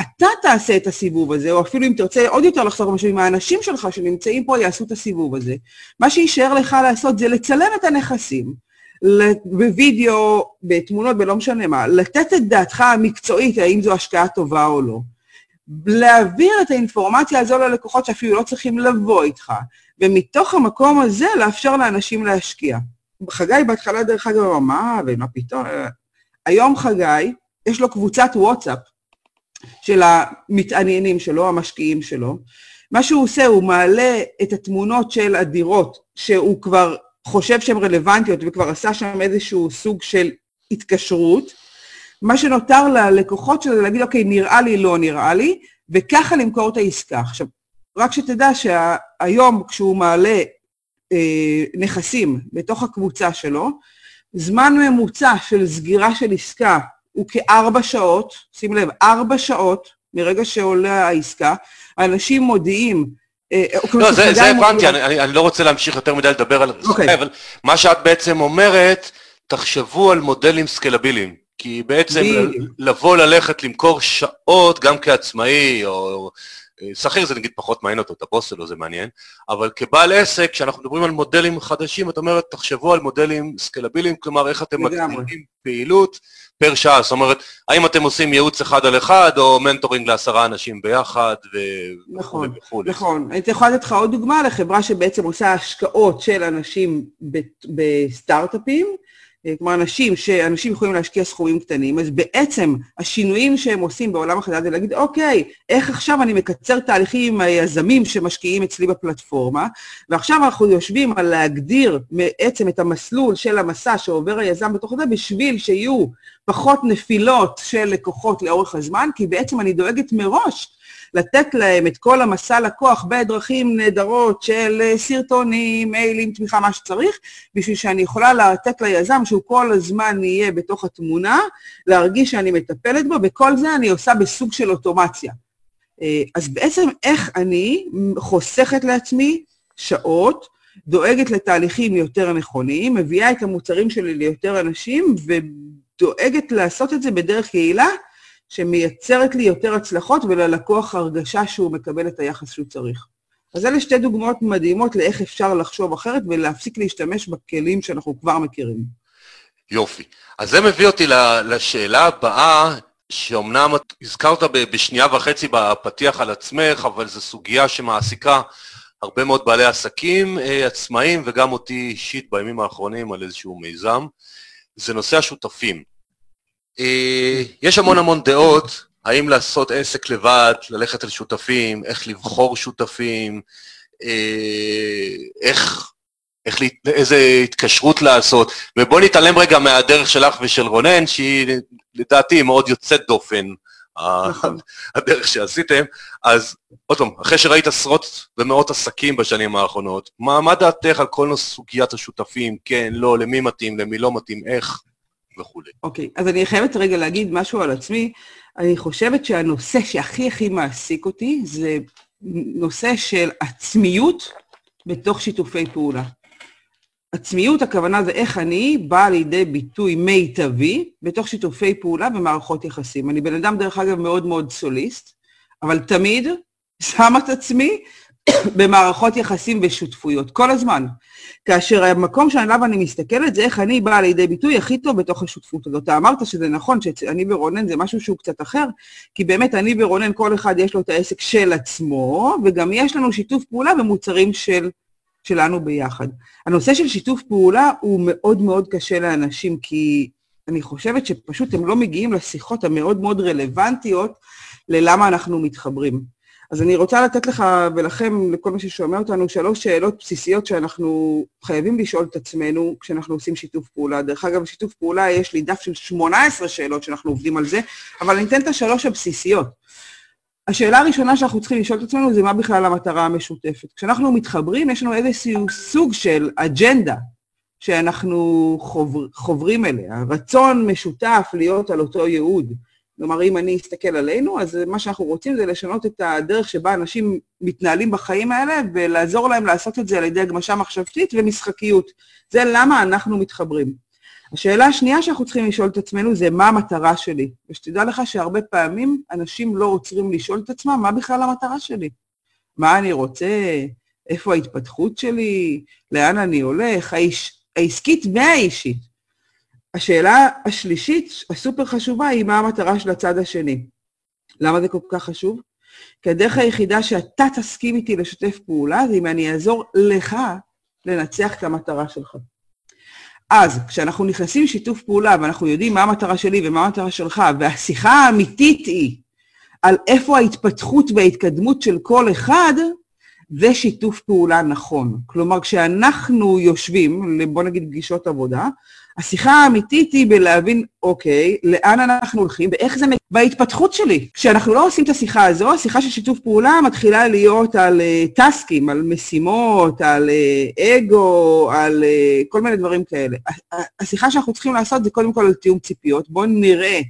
Speaker 2: אתה תעשה את הסיבוב הזה, או אפילו אם תרצה עוד יותר לחסוך משהו, אם האנשים שלך שנמצאים פה יעשו את הסיבוב הזה. מה שיישאר לך לעשות זה לצלם את הנכסים, בווידאו, בתמונות, בלא משנה מה, לתת את דעתך המקצועית, האם זו השקעה טובה או לא. להעביר את האינפורמציה הזו ללקוחות שאפילו לא צריכים לבוא איתך, ומתוך המקום הזה לאפשר לאנשים להשקיע. חגי בהתחלה, דרך אגב, אמר, מה, ומה פתאום? היום חגי, יש לו קבוצת וואטסאפ של המתעניינים שלו, המשקיעים שלו. מה שהוא עושה, הוא מעלה את התמונות של הדירות שהוא כבר חושב שהן רלוונטיות וכבר עשה שם איזשהו סוג של התקשרות, מה שנותר ללקוחות שלו זה להגיד, אוקיי, נראה לי, לא נראה לי, וככה למכור את העסקה. עכשיו, רק שתדע שהיום כשהוא מעלה אה, נכסים בתוך הקבוצה שלו, זמן ממוצע של סגירה של עסקה הוא כארבע שעות, שים לב, ארבע שעות מרגע שעולה העסקה, אנשים מודיעים
Speaker 1: לא, זה, זה הבנתי, אני, לא רוצה להמשיך יותר מדי לדבר על זה. אוקיי. אבל מה שאת בעצם אומרת, תחשבו על מודלים סקלביליים, כי בעצם. לבוא ללכת למכור שעות גם כעצמאי, או שכיר זה נגיד פחות מעניין אותו, את הבוס שלו זה מעניין, אבל כבעל עסק, כשאנחנו מדברים על מודלים חדשים, את אומרת, תחשבו על מודלים סקלביליים, כלומר איך אתם מקטינים פעילות פר שעה, זאת אומרת, האם אתם עושים ייעוץ אחד על אחד, או mentoring לעשרה אנשים ביחד.
Speaker 2: נכון, וכו'. נכון. אני יכולה לתת לך עוד דוגמה לחברה שבעצם עושה השקעות של אנשים בסטארט-אפים, כלומר אנשים, שאנשים יכולים להשקיע סכומים קטנים, אז בעצם השינויים שהם עושים בעולם החדש זה להגיד, אוקיי, איך עכשיו אני מקצר תהליכים עם היזמים שמשקיעים אצלי בפלטפורמה, ועכשיו אנחנו יושבים על להגדיר בעצם את המסלול של המסע שעובר היזם בתוך זה, בשביל שיהיו פחות נפילות של לקוחות לאורך הזמן, כי בעצם אני דואגת מראש לתת להם את כל המסע לקוח בדרכים נהדרות של אה, סרטונים, מיילים, תמיכה, מה שצריך, בשביל שאני יכולה לתת ליזם שהוא כל הזמן יהיה בתוך התמונה, להרגיש שאני מטפלת בו, וכל זה אני עושה בסוג של אוטומציה. אה, אז בעצם איך אני חוסכת לעצמי שעות, דואגת לתהליכים יותר נכונים, מביאה את המוצרים שלי ליותר אנשים, ודואגת לעשות את זה בדרך יעילה, שמייצרת לי יותר הצלחות וללקוח הרגשה שהוא מקבל את היחס שהוא צריך. אז אלה שתי דוגמאות מדהימות לאיך אפשר לחשוב אחרת ולהפסיק להשתמש בכלים שאנחנו כבר מכירים.
Speaker 1: יופי. אז זה מביא אותי לשאלה הבאה, שאומנם הזכרת בשנייה וחצי בפתיח על עצמך, אבל זו סוגיה שמעסיקה הרבה מאוד בעלי עסקים אה, עצמאים, וגם אותי אישית בימים האחרונים על איזשהו מיזם. זה נושא השותפים. אה, יש המון המון דעות, האם לעשות עסק לבד, ללכת על שותפים, איך לבחור שותפים, אה, איך, איך, איזה התקשרות לעשות, ובואי נתעלם רגע מהדרך שלך ושל רונן, שהיא לדעתי מאוד יוצאת דופן, נכון. הדרך שעשיתם. אז עוד פעם, אחרי שראית עשרות ומאות עסקים בשנים האחרונות, מה, מה דעתך על כל סוגיית השותפים, כן, לא, למי מתאים, למי לא מתאים, איך? וכולי.
Speaker 2: אוקיי, okay, אז אני חייבת רגע להגיד משהו על עצמי. אני חושבת שהנושא שהכי הכי מעסיק אותי זה נושא של עצמיות בתוך שיתופי פעולה. עצמיות, הכוונה זה איך אני באה לידי ביטוי מיטבי בתוך שיתופי פעולה ומערכות יחסים. אני בן אדם, דרך אגב, מאוד מאוד סוליסט, אבל תמיד שם את עצמי במערכות יחסים ושותפויות, כל הזמן. כאשר המקום שעליו אני מסתכלת זה איך אני באה לידי ביטוי הכי טוב בתוך השותפות הזאת. אתה אמרת שזה נכון שאני ורונן זה משהו שהוא קצת אחר, כי באמת אני ורונן, כל אחד יש לו את העסק של עצמו, וגם יש לנו שיתוף פעולה במוצרים של, שלנו ביחד. הנושא של שיתוף פעולה הוא מאוד מאוד קשה לאנשים, כי אני חושבת שפשוט הם לא מגיעים לשיחות המאוד מאוד רלוונטיות ללמה אנחנו מתחברים. אז אני רוצה לתת לך ולכם, לכל מי ששומע אותנו, שלוש שאלות בסיסיות שאנחנו חייבים לשאול את עצמנו כשאנחנו עושים שיתוף פעולה. דרך אגב, שיתוף פעולה, יש לי דף של 18 שאלות שאנחנו עובדים על זה, אבל אני אתן את השלוש הבסיסיות. השאלה הראשונה שאנחנו צריכים לשאול את עצמנו זה מה בכלל המטרה המשותפת. כשאנחנו מתחברים, יש לנו איזשהו סוג של אג'נדה שאנחנו חובר, חוברים אליה, רצון משותף להיות על אותו ייעוד. כלומר, אם אני אסתכל עלינו, אז מה שאנחנו רוצים זה לשנות את הדרך שבה אנשים מתנהלים בחיים האלה, ולעזור להם לעשות את זה על ידי הגמשה מחשבתית ומשחקיות. זה למה אנחנו מתחברים. השאלה השנייה שאנחנו צריכים לשאול את עצמנו זה מה המטרה שלי. ושתדע לך שהרבה פעמים אנשים לא עוצרים לשאול את עצמם מה בכלל המטרה שלי. מה אני רוצה, איפה ההתפתחות שלי, לאן אני הולך, האיש, העסקית והאישית. השאלה השלישית, הסופר חשובה, היא מה המטרה של הצד השני. למה זה כל כך חשוב? כי הדרך היחידה שאתה תסכים איתי לשתף פעולה, זה אם אני אעזור לך לנצח את המטרה שלך. אז כשאנחנו נכנסים לשיתוף פעולה ואנחנו יודעים מה המטרה שלי ומה המטרה שלך, והשיחה האמיתית היא על איפה ההתפתחות וההתקדמות של כל אחד, זה שיתוף פעולה נכון. כלומר, כשאנחנו יושבים, בוא נגיד פגישות עבודה, השיחה האמיתית היא בלהבין, אוקיי, לאן אנחנו הולכים ואיך זה... בהתפתחות שלי. כשאנחנו לא עושים את השיחה הזו, השיחה של שיתוף פעולה מתחילה להיות על uh, טסקים, על משימות, על uh, אגו, על uh, כל מיני דברים כאלה. השיחה שאנחנו צריכים לעשות זה קודם כל על תיאום ציפיות. בואו נראה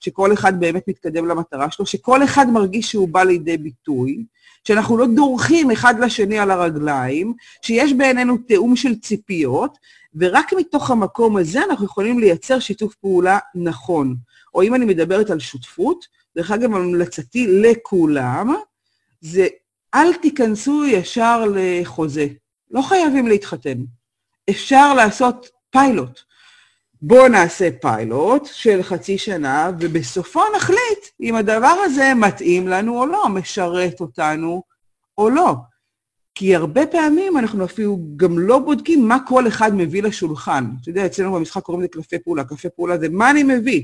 Speaker 2: שכל אחד באמת מתקדם למטרה שלו, שכל אחד מרגיש שהוא בא לידי ביטוי, שאנחנו לא דורכים אחד לשני על הרגליים, שיש בינינו תיאום של ציפיות, ורק מתוך המקום הזה אנחנו יכולים לייצר שיתוף פעולה נכון. או אם אני מדברת על שותפות, דרך אגב, המלצתי לכולם, זה אל תיכנסו ישר לחוזה. לא חייבים להתחתן. אפשר לעשות פיילוט. בואו נעשה פיילוט של חצי שנה, ובסופו נחליט אם הדבר הזה מתאים לנו או לא, משרת אותנו או לא. כי הרבה פעמים אנחנו אפילו גם לא בודקים מה כל אחד מביא לשולחן. אתה יודע, אצלנו במשחק קוראים לזה קלפי פעולה. קלפי פעולה זה מה אני מביא.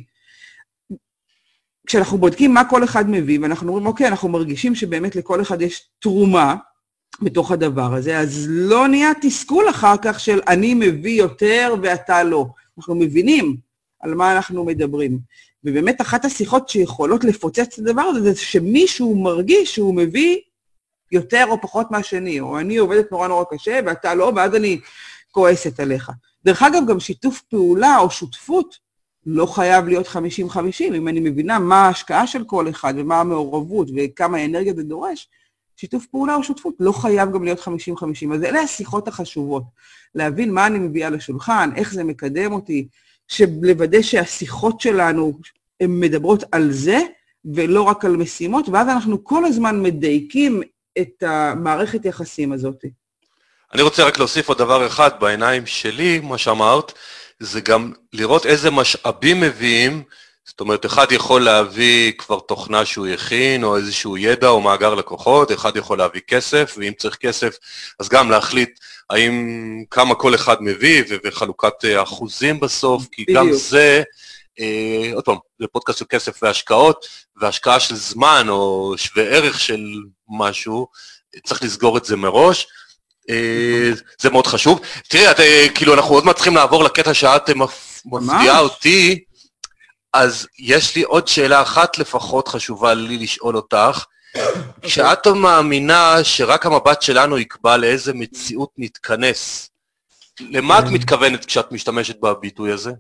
Speaker 2: כשאנחנו בודקים מה כל אחד מביא, ואנחנו אומרים, אוקיי, אנחנו מרגישים שבאמת לכל אחד יש תרומה בתוך הדבר הזה, אז לא נהיה תסכול אחר כך של אני מביא יותר ואתה לא. אנחנו מבינים על מה אנחנו מדברים. ובאמת אחת השיחות שיכולות לפוצץ את הדבר הזה, זה שמישהו מרגיש שהוא מביא יותר או פחות מהשני, או אני עובדת נורא נורא קשה ואתה לא, ואז אני כועסת עליך. דרך אגב, גם שיתוף פעולה או שותפות לא חייב להיות 50-50. אם אני מבינה מה ההשקעה של כל אחד ומה המעורבות וכמה אנרגיה זה דורש, שיתוף פעולה או שותפות לא חייב גם להיות 50-50. אז אלה השיחות החשובות. להבין מה אני מביאה לשולחן, איך זה מקדם אותי, לוודא שהשיחות שלנו הן מדברות על זה, ולא רק על משימות, ואז אנחנו כל הזמן מדייקים את המערכת יחסים הזאת.
Speaker 1: אני רוצה רק להוסיף עוד דבר אחד בעיניים שלי, מה שאמרת, זה גם לראות איזה משאבים מביאים, זאת אומרת, אחד יכול להביא כבר תוכנה שהוא הכין, או איזשהו ידע או מאגר לקוחות, אחד יכול להביא כסף, ואם צריך כסף, אז גם להחליט האם, כמה כל אחד מביא, וחלוקת אה, אחוזים בסוף, כי בדיוק. גם זה, אה, עוד פעם, זה פודקאסט של כסף והשקעות, והשקעה של זמן או שווה ערך של משהו, צריך לסגור את זה מראש. אה, זה מאוד חשוב. תראי, את, אה, כאילו, אנחנו עוד מעט צריכים לעבור לקטע שאת מפתיעה אותי, אז יש לי עוד שאלה אחת לפחות חשובה לי לשאול אותך. כשאת מאמינה שרק המבט שלנו יקבע לאיזה מציאות נתכנס, למה את מתכוונת כשאת משתמשת בביטוי הזה?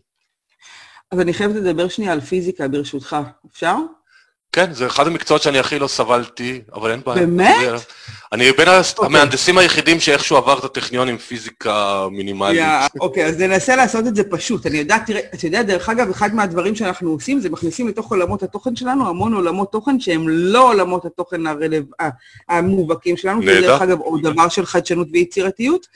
Speaker 2: אז אני חייבת לדבר שנייה על פיזיקה, ברשותך. אפשר?
Speaker 1: כן, זה אחד המקצועות שאני הכי לא סבלתי, אבל אין בעיה.
Speaker 2: באמת?
Speaker 1: אני בין okay. אוקיי. המהנדסים היחידים שאיכשהו עבר את הטכניון עם פיזיקה מינימלית.
Speaker 2: אוקיי, yeah, okay, אז ננסה לעשות את זה פשוט. אני יודעת, תראה, אתה יודע, דרך אגב, אחד מהדברים שאנחנו עושים, זה מכניסים לתוך עולמות התוכן שלנו המון עולמות תוכן שהם לא עולמות התוכן הרלב... המובהקים שלנו, נהדר. דרך אגב עוד דבר של חדשנות ויצירתיות.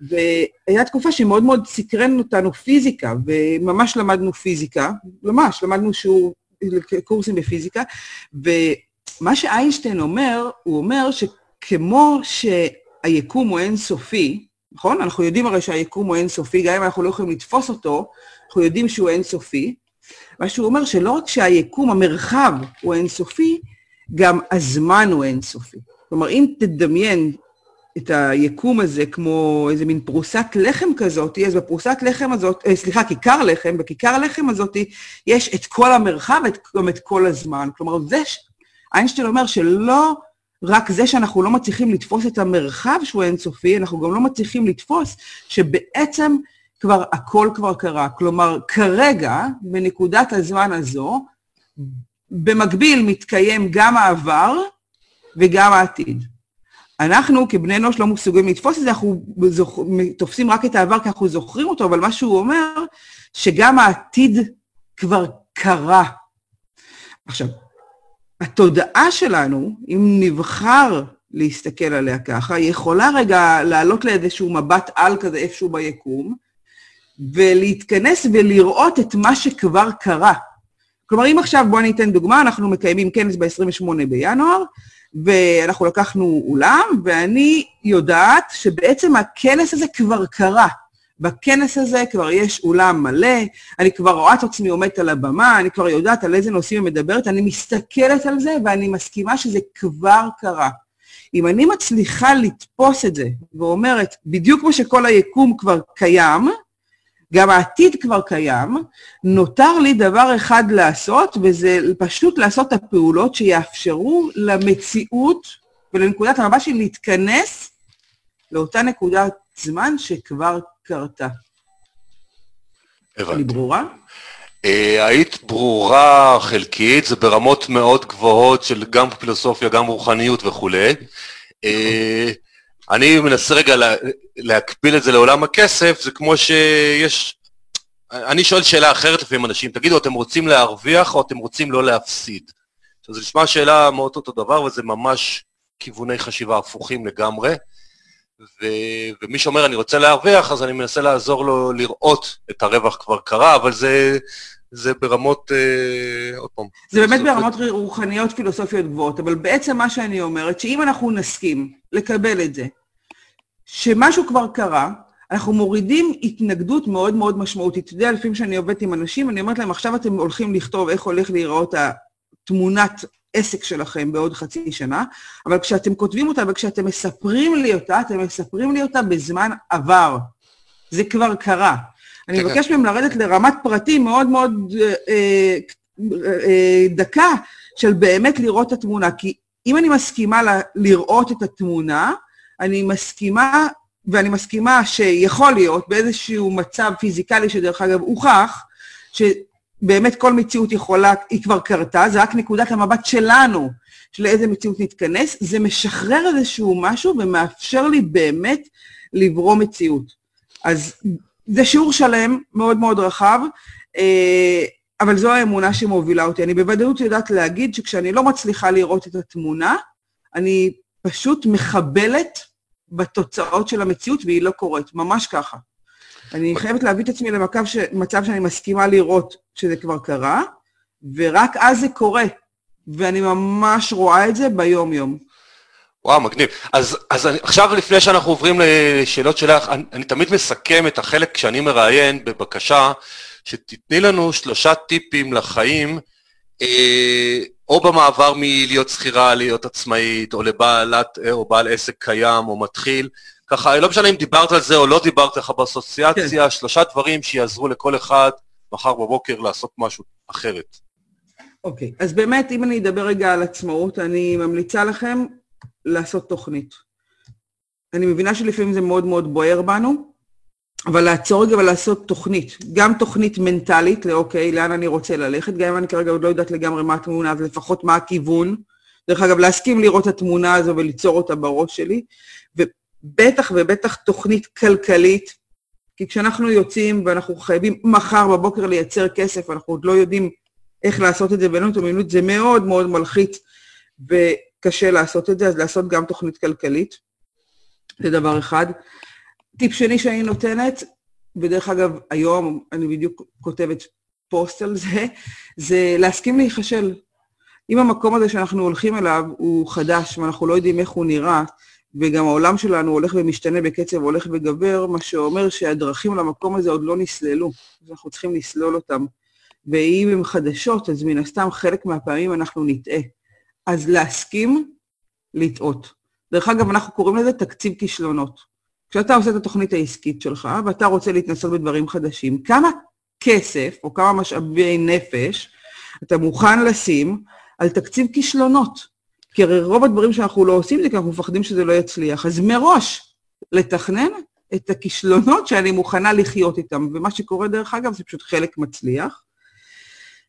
Speaker 2: והיה תקופה שמאוד מאוד סקרן אותנו פיזיקה, וממש למדנו פיזיקה, ממש, למדנו שיעור קורסים בפיזיקה, ומה שאיינשטיין אומר, הוא אומר שכמו שהיקום הוא אינסופי, נכון? אנחנו יודעים הרי שהיקום הוא אינסופי, גם אם אנחנו לא יכולים לתפוס אותו, אנחנו יודעים שהוא אינסופי, מה שהוא אומר שלא רק שהיקום, המרחב הוא אינסופי, גם הזמן הוא אינסופי. כלומר, אם תדמיין את היקום הזה כמו איזה מין פרוסת לחם כזאת, אז בפרוסת לחם הזאת, אה, סליחה, כיכר לחם, בכיכר לחם הזאת יש את כל המרחב וגם את כל הזמן. כלומר, זה, איינשטיין אומר שלא רק זה שאנחנו לא מצליחים לתפוס את המרחב שהוא אינסופי, אנחנו גם לא מצליחים לתפוס שבעצם כבר הכל כבר קרה. כלומר, כרגע, בנקודת הזמן הזו, במקביל מתקיים גם העבר וגם העתיד. אנחנו כבני אנוש לא מסוגלים לתפוס את זה, אנחנו זוכ... תופסים רק את העבר כי אנחנו זוכרים אותו, אבל מה שהוא אומר, שגם העתיד כבר קרה. עכשיו, התודעה שלנו, אם נבחר להסתכל עליה ככה, היא יכולה רגע לעלות לאיזשהו מבט על כזה איפשהו ביקום, ולהתכנס ולראות את מה שכבר קרה. כלומר, אם עכשיו, בואו אני אתן דוגמה, אנחנו מקיימים כנס ב-28 בינואר, ואנחנו לקחנו אולם, ואני יודעת שבעצם הכנס הזה כבר קרה. בכנס הזה כבר יש אולם מלא, אני כבר רואה את עצמי עומדת על הבמה, אני כבר יודעת על איזה נושאים היא מדברת, אני מסתכלת על זה ואני מסכימה שזה כבר קרה. אם אני מצליחה לתפוס את זה ואומרת, בדיוק כמו שכל היקום כבר קיים, גם העתיד כבר קיים, נותר לי דבר אחד לעשות, וזה פשוט לעשות את הפעולות שיאפשרו למציאות ולנקודת המבט שלי להתכנס לאותה נקודת זמן שכבר קרתה.
Speaker 1: הבנתי.
Speaker 2: אני ברורה?
Speaker 1: Uh, היית ברורה חלקית, זה ברמות מאוד גבוהות של גם פילוסופיה, גם רוחניות וכולי. Uh, אני מנסה רגע לה, להקביל את זה לעולם הכסף, זה כמו שיש... אני שואל שאלה אחרת לפעמים אנשים, תגידו, אתם רוצים להרוויח או אתם רוצים לא להפסיד? עכשיו, זה נשמע שאלה מאוד אותו דבר, וזה ממש כיווני חשיבה הפוכים לגמרי. ו... ומי שאומר, אני רוצה להרוויח, אז אני מנסה לעזור לו לראות את הרווח כבר קרה, אבל זה, זה ברמות, אה, עוד פעם.
Speaker 2: זה באמת ברמות רוחניות פילוסופיות גבוהות, אבל בעצם מה שאני אומרת, שאם אנחנו נסכים לקבל את זה, שמשהו כבר קרה, אנחנו מורידים התנגדות מאוד מאוד משמעותית. אתה יודע, לפעמים כשאני עובדת עם אנשים, אני אומרת להם, עכשיו אתם הולכים לכתוב איך הולך להיראות התמונת עסק שלכם בעוד חצי שנה, אבל כשאתם כותבים אותה וכשאתם מספרים לי אותה, אתם מספרים לי אותה בזמן עבר. זה כבר קרה. אני כן, מבקש כן. מהם לרדת לרמת פרטים מאוד מאוד אה, אה, אה, דקה של באמת לראות את התמונה. כי אם אני מסכימה ל- לראות את התמונה, אני מסכימה, ואני מסכימה שיכול להיות באיזשהו מצב פיזיקלי, שדרך אגב הוכח, שבאמת כל מציאות יכולה, היא כבר קרתה, זה רק נקודת המבט שלנו, של איזה מציאות נתכנס, זה משחרר איזשהו משהו ומאפשר לי באמת לברוא מציאות. אז זה שיעור שלם, מאוד מאוד רחב, אה, אבל זו האמונה שמובילה אותי. אני בוודאות יודעת להגיד שכשאני לא מצליחה לראות את התמונה, אני פשוט מחבלת בתוצאות של המציאות, והיא לא קורית, ממש ככה. אני חייבת להביא את עצמי למצב. שאני מסכימה לראות שזה כבר קרה, ורק אז זה קורה, ואני ממש רואה את זה ביום-יום.
Speaker 1: וואו, מגניב. אז, אז אני, עכשיו, לפני שאנחנו עוברים לשאלות שלך, אני, אני תמיד מסכם את החלק כשאני מראיין בבקשה, שתתני לנו שלושה טיפים לחיים, אה, או במעבר מלהיות שכירה להיות עצמאית, או לבעלת, או בעל עסק קיים, או מתחיל. ככה, לא משנה אם דיברת על זה או לא דיברת לך באסוציאציה, כן. שלושה דברים שיעזרו לכל אחד מחר בבוקר לעשות משהו אחרת.
Speaker 2: אוקיי, אז באמת, אם אני אדבר רגע על עצמאות, אני ממליצה לכם לעשות תוכנית. אני מבינה שלפעמים זה מאוד מאוד בוער בנו, אבל לעצור רגע ולעשות תוכנית, גם תוכנית מנטלית, לאוקיי, לאן אני רוצה ללכת, גם אם אני כרגע עוד לא יודעת לגמרי מה התמונה, אז לפחות מה הכיוון. דרך אגב, להסכים לראות את התמונה הזו וליצור אותה בראש שלי, ובטח ובטח תוכנית כלכלית, כי כשאנחנו יוצאים ואנחנו חייבים מחר בבוקר לייצר כסף, ואנחנו עוד לא יודעים איך לעשות את זה ואין לנו את המילות, זה מאוד מאוד מלחיץ וקשה לעשות את זה, אז לעשות גם תוכנית כלכלית, זה דבר אחד. טיפ שני שאני נותנת, ודרך אגב, היום אני בדיוק כותבת פוסט על זה, זה להסכים להיכשל. אם המקום הזה שאנחנו הולכים אליו הוא חדש ואנחנו לא יודעים איך הוא נראה, וגם העולם שלנו הולך ומשתנה בקצב הולך וגבר, מה שאומר שהדרכים למקום הזה עוד לא נסללו, אז אנחנו צריכים לסלול אותם. ואם הן חדשות, אז מן הסתם חלק מהפעמים אנחנו נטעה. אז להסכים, לטעות. דרך אגב, אנחנו קוראים לזה תקציב כישלונות. כשאתה עושה את התוכנית העסקית שלך, ואתה רוצה להתנסות בדברים חדשים, כמה כסף או כמה משאבי נפש אתה מוכן לשים על תקציב כישלונות? כי הרי רוב הדברים שאנחנו לא עושים זה כי אנחנו מפחדים שזה לא יצליח. אז מראש, לתכנן את הכישלונות שאני מוכנה לחיות איתם. ומה שקורה, דרך אגב, זה פשוט חלק מצליח.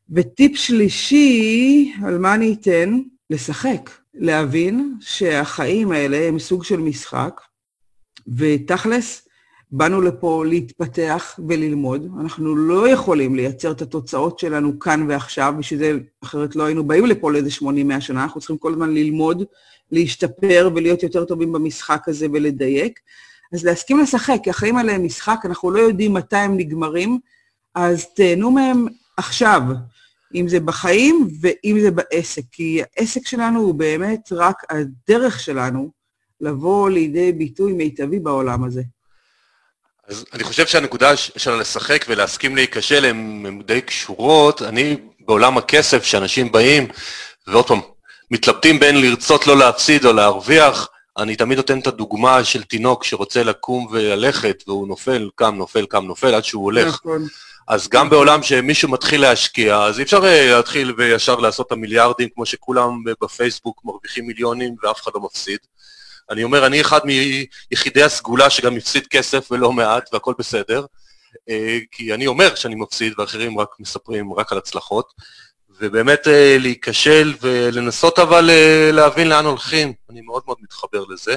Speaker 2: וטיפ שלישי, על מה אני אתן? לשחק. להבין שהחיים האלה הם סוג של משחק, ותכלס, באנו לפה להתפתח וללמוד. אנחנו לא יכולים לייצר את התוצאות שלנו כאן ועכשיו, בשביל זה אחרת לא היינו באים לפה לאיזה 80-100 שנה, אנחנו צריכים כל הזמן ללמוד, להשתפר ולהיות יותר טובים במשחק הזה ולדייק. אז להסכים לשחק, כי החיים האלה הם משחק, אנחנו לא יודעים מתי הם נגמרים, אז תהנו מהם עכשיו, אם זה בחיים ואם זה בעסק, כי העסק שלנו הוא באמת רק הדרך שלנו לבוא לידי ביטוי מיטבי בעולם הזה.
Speaker 1: אז אני חושב שהנקודה של לשחק ולהסכים להיכשל הן די קשורות. אני בעולם הכסף, שאנשים באים, ועוד פעם, מתלבטים בין לרצות לא להפסיד או להרוויח, אני תמיד נותן את הדוגמה של תינוק שרוצה לקום וללכת, והוא נופל, קם, נופל, קם, נופל, עד שהוא הולך. נכון. אז גם בעולם שמישהו מתחיל להשקיע, אז אי אפשר אה, להתחיל וישר לעשות את המיליארדים כמו שכולם בפייסבוק מרוויחים מיליונים ואף אחד לא מפסיד. אני אומר, אני אחד מיחידי הסגולה שגם הפסיד כסף ולא מעט והכל בסדר, אה, כי אני אומר שאני מפסיד ואחרים רק מספרים רק על הצלחות, ובאמת אה, להיכשל ולנסות אבל להבין לאן הולכים, אני מאוד מאוד מתחבר לזה.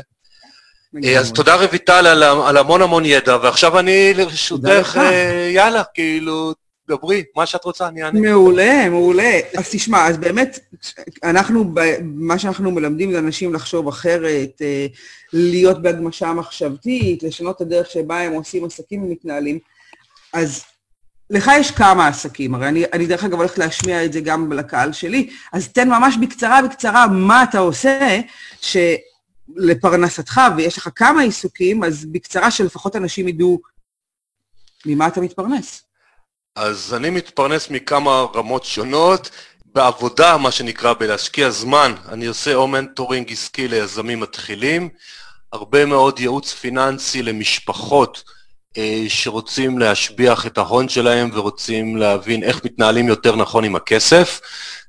Speaker 1: אז תודה רויטל על, על המון המון ידע, ועכשיו אני לרשותך, אה, יאללה, כאילו, דברי, מה שאת רוצה, אני אענה.
Speaker 2: מעולה, מעולה. אז תשמע, אז באמת, אנחנו, מה שאנחנו מלמדים זה אנשים לחשוב אחרת, אה, להיות בהגמשה מחשבתית, לשנות את הדרך שבה הם עושים עסקים ומתנהלים. אז לך יש כמה עסקים, הרי אני, אני דרך אגב הולכת להשמיע את זה גם לקהל שלי, אז תן ממש בקצרה בקצרה מה אתה עושה, ש... לפרנסתך ויש לך כמה עיסוקים, אז בקצרה שלפחות אנשים ידעו ממה אתה מתפרנס.
Speaker 1: אז אני מתפרנס מכמה רמות שונות. בעבודה, מה שנקרא, בלהשקיע זמן, אני עושה או מנטורינג עסקי ליזמים מתחילים, הרבה מאוד ייעוץ פיננסי למשפחות אה, שרוצים להשביח את ההון שלהם ורוצים להבין איך מתנהלים יותר נכון עם הכסף.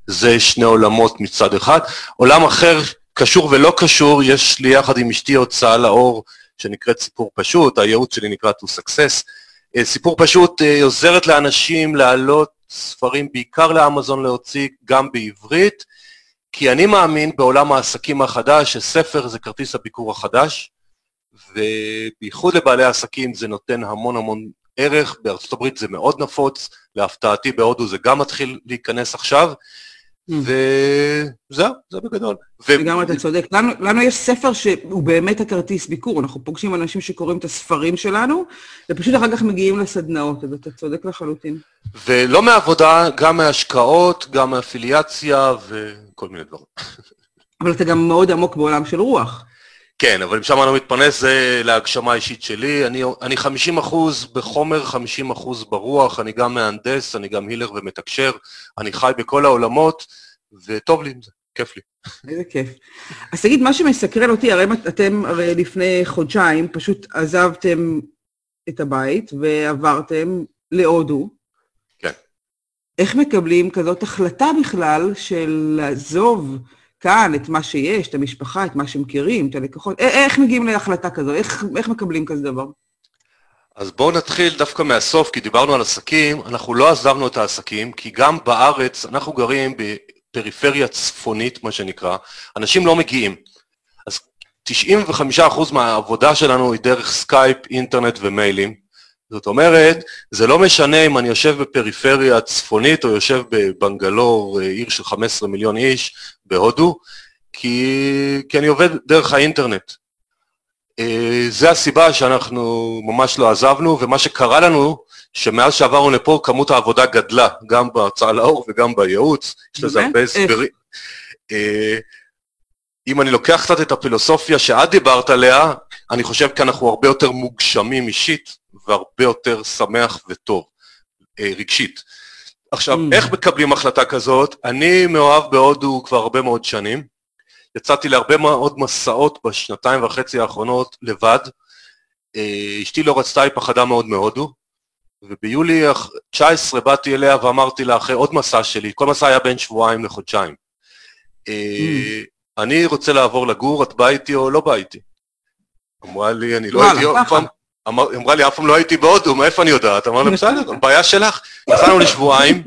Speaker 1: זה שני עולמות מצד אחד. עולם אחר קשור ולא קשור, יש לי יחד עם אשתי הוצאה לאור שנקראת סיפור פשוט, הייעוץ שלי נקרא To Success. אה, סיפור פשוט אה, עוזרת לאנשים להעלות ספרים בעיקר לאמזון להוציא, גם בעברית, כי אני מאמין בעולם העסקים החדש שספר זה כרטיס הביקור החדש, ובייחוד לבעלי העסקים זה נותן המון המון ערך, בארצות הברית זה מאוד נפוץ, להפתעתי בהודו זה גם מתחיל להיכנס עכשיו. וזהו, זה בגדול.
Speaker 2: וגם אתה צודק. לנו, יש ספר שהוא באמת הכרטיס ביקור, אנחנו פוגשים אנשים שקוראים את הספרים שלנו, ופשוט אחר כך מגיעים לסדנאות, אז אתה צודק לחלוטין.
Speaker 1: ולא מעבודה, גם מהשקעות, גם מאפיליאציה וכל מיני דברים.
Speaker 2: אבל אתה גם מאוד עמוק בעולם של רוח.
Speaker 1: כן, אבל אם שם אני לא מתפרנס זה להגשמה האישית שלי. אני, אני 50 אחוז בחומר, 50 אחוז ברוח, אני גם מהנדס, אני גם הילר ומתקשר, אני חי בכל העולמות, וטוב לי עם זה, כיף לי.
Speaker 2: איזה כיף. אז תגיד, מה שמסקרן אותי, הרי אתם הרי לפני חודשיים פשוט עזבתם את הבית ועברתם להודו.
Speaker 1: כן.
Speaker 2: איך מקבלים כזאת החלטה בכלל של לעזוב כאן, את מה שיש, את המשפחה, את מה שמכירים, את הלקוחות. איך מגיעים להחלטה כזו? איך, איך מקבלים כזה דבר?
Speaker 1: אז בואו נתחיל דווקא מהסוף, כי דיברנו על עסקים, אנחנו לא עזבנו את העסקים, כי גם בארץ, אנחנו גרים בפריפריה צפונית, מה שנקרא, אנשים לא מגיעים. אז 95% מהעבודה שלנו היא דרך סקייפ, אינטרנט ומיילים. זאת אומרת, זה לא משנה אם אני יושב בפריפריה צפונית או יושב בבנגלור, אה, עיר של 15 מיליון איש בהודו, כי, כי אני עובד דרך האינטרנט. אה, זה הסיבה שאנחנו ממש לא עזבנו, ומה שקרה לנו, שמאז שעברנו לפה כמות העבודה גדלה, גם בהוצאה לאור וגם בייעוץ, יש לזה הרבה הסברים. אם אני לוקח קצת את הפילוסופיה שאת דיברת עליה, אני חושב כי אנחנו הרבה יותר מוגשמים אישית והרבה יותר שמח וטוב, אה, רגשית. עכשיו, mm. איך מקבלים החלטה כזאת? אני מאוהב בהודו כבר הרבה מאוד שנים. יצאתי להרבה מאוד מסעות בשנתיים וחצי האחרונות לבד. אה, אשתי לא רצתה, היא פחדה מאוד מהודו. וביולי 19 באתי אליה ואמרתי לה, אחרי עוד מסע שלי, כל מסע היה בין שבועיים לחודשיים. אה, mm. אני רוצה לעבור לגור, את באה איתי או לא באה איתי? אמרה לי, אני לא הייתי אף פעם, אמרה לי, אף פעם לא הייתי בהודו, מאיפה אני יודעת? אמרנו, בסדר, בעיה שלך. נסענו לשבועיים,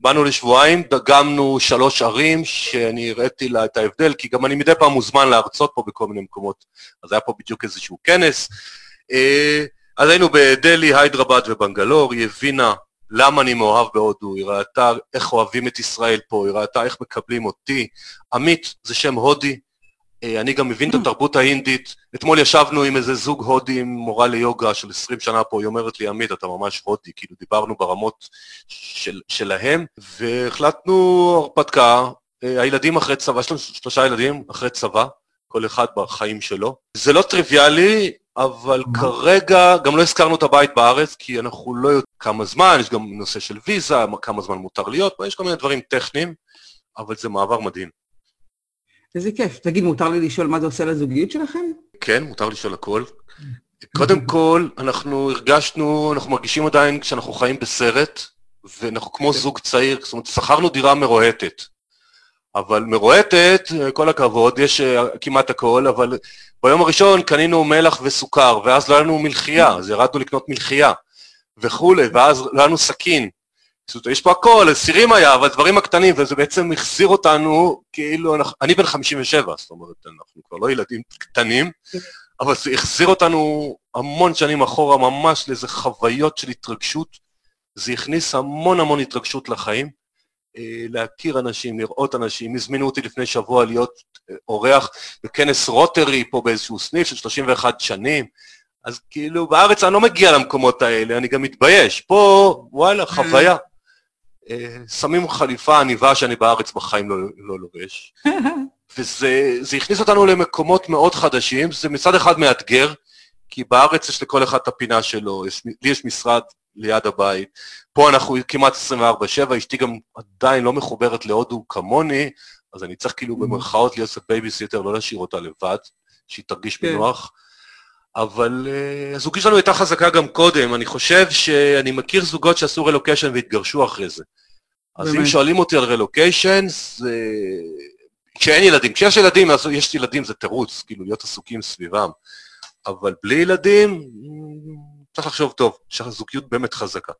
Speaker 1: באנו לשבועיים, דגמנו שלוש ערים, שאני הראיתי לה את ההבדל, כי גם אני מדי פעם מוזמן להרצות פה בכל מיני מקומות, אז היה פה בדיוק איזשהו כנס. אה, אז היינו בדלהי, היידרבד ובנגלור, היא הבינה למה אני מאוהב בהודו, היא ראתה איך אוהבים את ישראל פה, היא ראתה איך מקבלים אותי. עמית זה שם הודי, אני גם מבין את התרבות ההינדית. אתמול ישבנו עם איזה זוג הודי עם מורה ליוגה של 20 שנה פה, היא אומרת לי, עמית, אתה ממש הודי, כאילו דיברנו ברמות של, שלהם, והחלטנו הרפתקה, אה, הילדים אחרי צבא, יש לנו שלושה ילדים אחרי צבא, כל אחד בחיים שלו. זה לא טריוויאלי, אבל כרגע גם לא הזכרנו את הבית בארץ, כי אנחנו לא יודעים כמה זמן, יש גם נושא של ויזה, כמה זמן מותר להיות, יש כל מיני דברים טכניים, אבל זה מעבר מדהים.
Speaker 2: איזה כיף. תגיד, מותר לי לשאול מה זה עושה לזוגיות שלכם?
Speaker 1: כן, מותר לשאול הכל. קודם כל, אנחנו הרגשנו, אנחנו מרגישים עדיין כשאנחנו חיים בסרט, ואנחנו כמו כן. זוג צעיר, זאת אומרת, שכרנו דירה מרועטת. אבל מרועטת, כל הכבוד, יש אה, כמעט הכל, אבל ביום הראשון קנינו מלח וסוכר, ואז לא היה לנו מלחייה, אז ירדנו לקנות מלחייה וכולי, ואז לא היה לנו סכין. יש פה הכל, סירים היה, אבל דברים הקטנים, וזה בעצם החזיר אותנו, כאילו, אנחנו, אני בן 57, זאת אומרת, אנחנו כבר לא ילדים קטנים, אבל זה החזיר אותנו המון שנים אחורה, ממש לאיזה חוויות של התרגשות. זה הכניס המון המון התרגשות לחיים. אה, להכיר אנשים, לראות אנשים. הזמינו אותי לפני שבוע להיות אה, אורח בכנס רוטרי פה באיזשהו סניף של 31 שנים. אז כאילו, בארץ אני לא מגיע למקומות האלה, אני גם מתבייש. פה, וואלה, חוויה. שמים חליפה עניבה שאני בארץ בחיים לא, לא לובש. וזה הכניס אותנו למקומות מאוד חדשים, זה מצד אחד מאתגר, כי בארץ יש לכל אחד את הפינה שלו, יש, לי יש משרד ליד הבית, פה אנחנו כמעט 24-7, אשתי גם עדיין לא מחוברת להודו כמוני, אז אני צריך כאילו אממ. במרכאות להיות קצת בייביסיטר, לא להשאיר אותה לבד, שהיא תרגיש כן. אבל uh, הזוגי שלנו הייתה חזקה גם קודם, אני חושב שאני מכיר זוגות שעשו רלוקיישן והתגרשו אחרי זה. אז. אם שואלים אותי על רלוקיישן, זה... כשאין ילדים, כשיש ילדים, אז יש ילדים זה תירוץ, כאילו להיות עסוקים סביבם. אבל בלי ילדים, צריך לחשוב טוב, שהזוגיות באמת חזקה.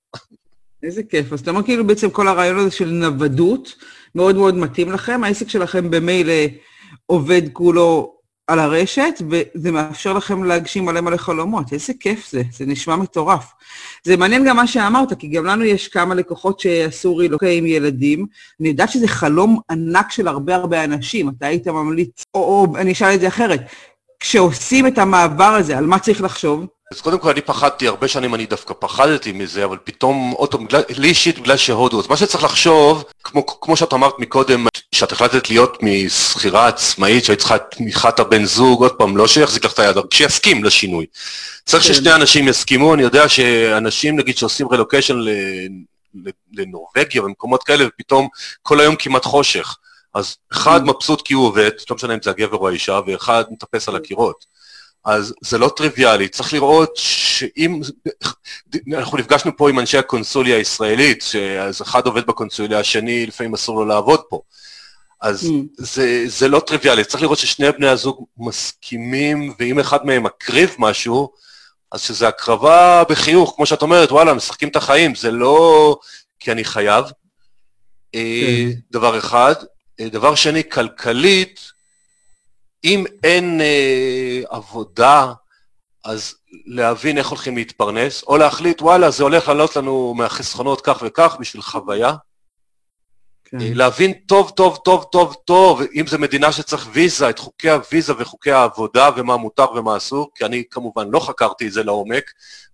Speaker 2: איזה כיף. אז אתה אומר כאילו בעצם כל הרעיון הזה של נוודות מאוד מאוד מתאים לכם, העסק שלכם במילא עובד כולו על הרשת, וזה מאפשר לכם להגשים מלא מלא חלומות. איזה כיף זה, זה נשמע מטורף. זה מעניין גם מה שאמרת, כי גם לנו יש כמה לקוחות שעשו רילוקי עם ילדים. אני יודעת שזה חלום ענק של הרבה הרבה אנשים, אתה היית ממליץ, או, או אני אשאל את זה אחרת, כשעושים את המעבר הזה, על מה צריך לחשוב?
Speaker 1: אז קודם כל אני פחדתי, הרבה שנים אני דווקא פחדתי מזה, אבל פתאום, עוד פעם, לי אישית בגלל שהודו, אז מה שצריך לחשוב, כמו, כמו שאת אמרת מקודם, שאת החלטת להיות משכירה עצמאית, שהיית צריכה את תמיכת הבן זוג, עוד פעם, לא שיחזיק לך את היד, שיסכים לשינוי. צריך כן. ששני אנשים יסכימו, אני יודע שאנשים נגיד שעושים רלוקיישן לנורבגיה ומקומות כאלה, ופתאום כל היום כמעט חושך. אז אחד mm. מבסוט כי הוא עובד, לא משנה אם זה הגבר או האישה, ואחד מטפס על הקירות. אז זה לא טריוויאלי, צריך לראות שאם, אנחנו נפגשנו פה עם אנשי הקונסוליה הישראלית, שאז אחד עובד בקונסוליה, השני לפעמים אסור לו לעבוד פה. אז mm. זה, זה לא טריוויאלי, צריך לראות ששני בני הזוג מסכימים, ואם אחד מהם מקריב משהו, אז שזה הקרבה בחיוך, כמו שאת אומרת, וואלה, משחקים את החיים, זה לא כי אני חייב. Mm. דבר אחד. אה, דבר שני, כלכלית, אם אין אה, עבודה, אז להבין איך הולכים להתפרנס, או להחליט, וואלה, זה הולך לעלות לנו מהחסכונות כך וכך בשביל חוויה. כן. אה, להבין טוב, טוב, טוב, טוב, טוב, אם זו מדינה שצריך ויזה, את חוקי הוויזה וחוקי העבודה ומה מותר ומה אסור, כי אני כמובן לא חקרתי את זה לעומק,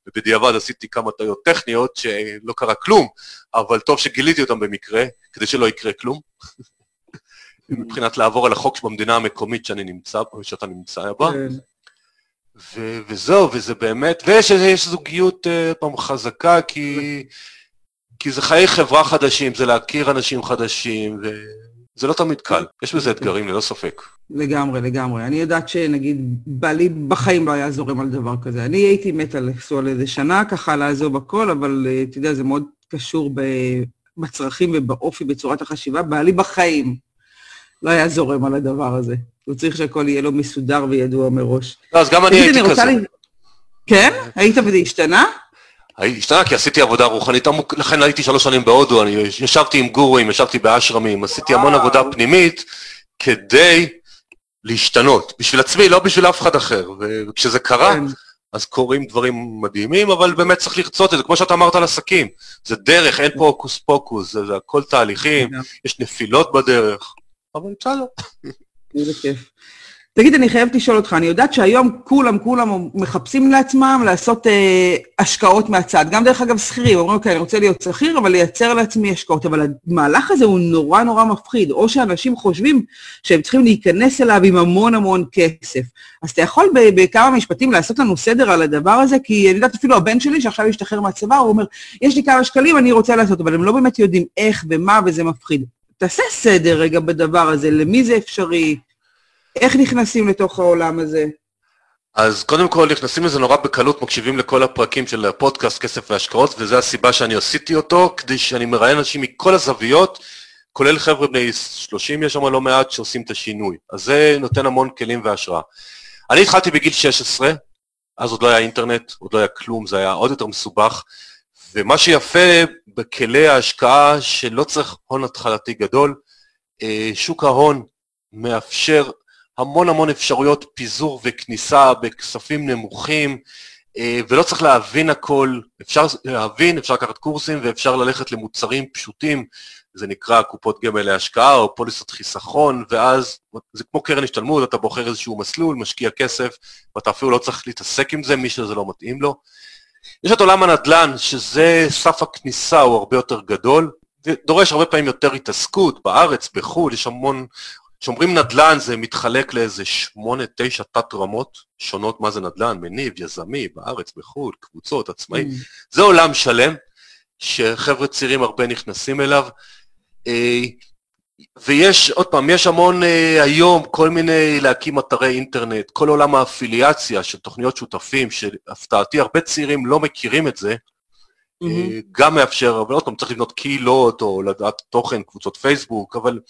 Speaker 1: ובדיעבד עשיתי כמה טעויות טכניות שלא קרה כלום, אבל טוב שגיליתי אותן במקרה, כדי שלא יקרה כלום. מבחינת לעבור על החוק במדינה המקומית שאני נמצא, שאתה נמצא בה. כן. ו- וזהו, וזה באמת, ויש זוגיות uh, פעם חזקה, כי, כי זה חיי חברה חדשים, זה להכיר אנשים חדשים, וזה לא תמיד קל. יש בזה אתגרים, ללא ספק.
Speaker 2: לגמרי, לגמרי. אני יודעת שנגיד, בעלי בחיים לא היה זורם על דבר כזה. אני הייתי מתה לנסוע לאיזה שנה, ככה לעזוב הכל, אבל אה, אתה יודע, זה מאוד קשור בצרכים ובאופי, בצורת החשיבה. בעלי בחיים לא היה זורם על הדבר הזה. הוא צריך שהכל יהיה לו מסודר וידוע מראש.
Speaker 1: לא, אז גם אני הייתי כזה. לי...
Speaker 2: כן? היית וזה השתנה?
Speaker 1: השתנה כי עשיתי עבודה רוחנית עמוק, לכן הייתי שלוש שנים בהודו, אני ישבתי עם גורואים, ישבתי באשרמים, עשיתי המון עבודה פנימית כדי להשתנות, בשביל עצמי, לא בשביל אף אחד אחר, וכשזה קרה, כן. אז קורים דברים מדהימים, אבל באמת צריך לרצות את זה, כמו שאתה אמרת על עסקים, זה דרך, אין פה הוקוס פוקוס, זה, זה הכל תהליכים. יש נפילות בדרך, אבל בסדר.
Speaker 2: איזה כיף. תגיד, אני חייבת לשאול אותך, אני יודעת שהיום כולם, כולם מחפשים לעצמם לעשות אה, השקעות מהצד. גם דרך אגב שכירים, אומרים, אוקיי, אני רוצה להיות שכיר, אבל לייצר לעצמי השקעות. אבל המהלך הזה הוא נורא נורא מפחיד. או שאנשים חושבים שהם צריכים להיכנס אליו עם המון המון כסף. אז אתה יכול בכמה משפטים לעשות לנו סדר על הדבר הזה? כי אני יודעת אפילו הבן שלי, שעכשיו השתחרר מהצבא, הוא אומר, יש לי כמה שקלים, אני רוצה לעשות, אבל הם לא באמת יודעים איך ומה, וזה מפחיד. תעשה סדר רגע בדבר הזה, למי זה אפשרי, איך נכנסים לתוך העולם הזה?
Speaker 1: אז קודם כל נכנסים לזה נורא בקלות, מקשיבים לכל הפרקים של הפודקאסט כסף והשקעות, וזו הסיבה שאני עשיתי אותו, כדי שאני מראיין אנשים מכל הזוויות, כולל חבר'ה בני 30, יש שם לא מעט שעושים את השינוי. אז זה נותן המון כלים והשראה. אני התחלתי בגיל 16, אז עוד לא היה אינטרנט, עוד לא היה כלום, זה היה עוד יותר מסובך, ומה שיפה בכלי ההשקעה שלא צריך הון התחלתי גדול, אה, שוק ההון מאפשר המון המון אפשרויות פיזור וכניסה בכספים נמוכים, אה, ולא צריך להבין הכל, אפשר להבין, אפשר לקחת קורסים ואפשר ללכת למוצרים פשוטים, זה נקרא קופות גמל להשקעה או פוליסות חיסכון, ואז זה כמו קרן השתלמות, אתה בוחר איזשהו מסלול, משקיע כסף, ואתה אפילו לא צריך להתעסק עם זה, מי שזה לא מתאים לו. יש את עולם הנדל"ן, שזה סף הכניסה הוא הרבה יותר גדול, ודורש הרבה פעמים יותר התעסקות בארץ, בחו"ל, יש המון כשאומרים נדל"ן זה מתחלק לאיזה שמונה, תשע תת רמות שונות מה זה נדל"ן, מניב, יזמי, בארץ, בחו"ל, קבוצות, עצמאים. Mm. זה עולם שלם שחבר'ה צעירים הרבה נכנסים אליו. אה, ויש, עוד פעם, יש המון אה, היום כל מיני להקים אתרי אינטרנט, כל עולם האפיליאציה של תוכניות שותפים, שהפתעתי, הרבה צעירים לא מכירים את זה, mm-hmm. גם מאפשר, אבל עוד פעם, צריך לבנות קהילות או לדעת תוכן, קבוצות פייסבוק, אבל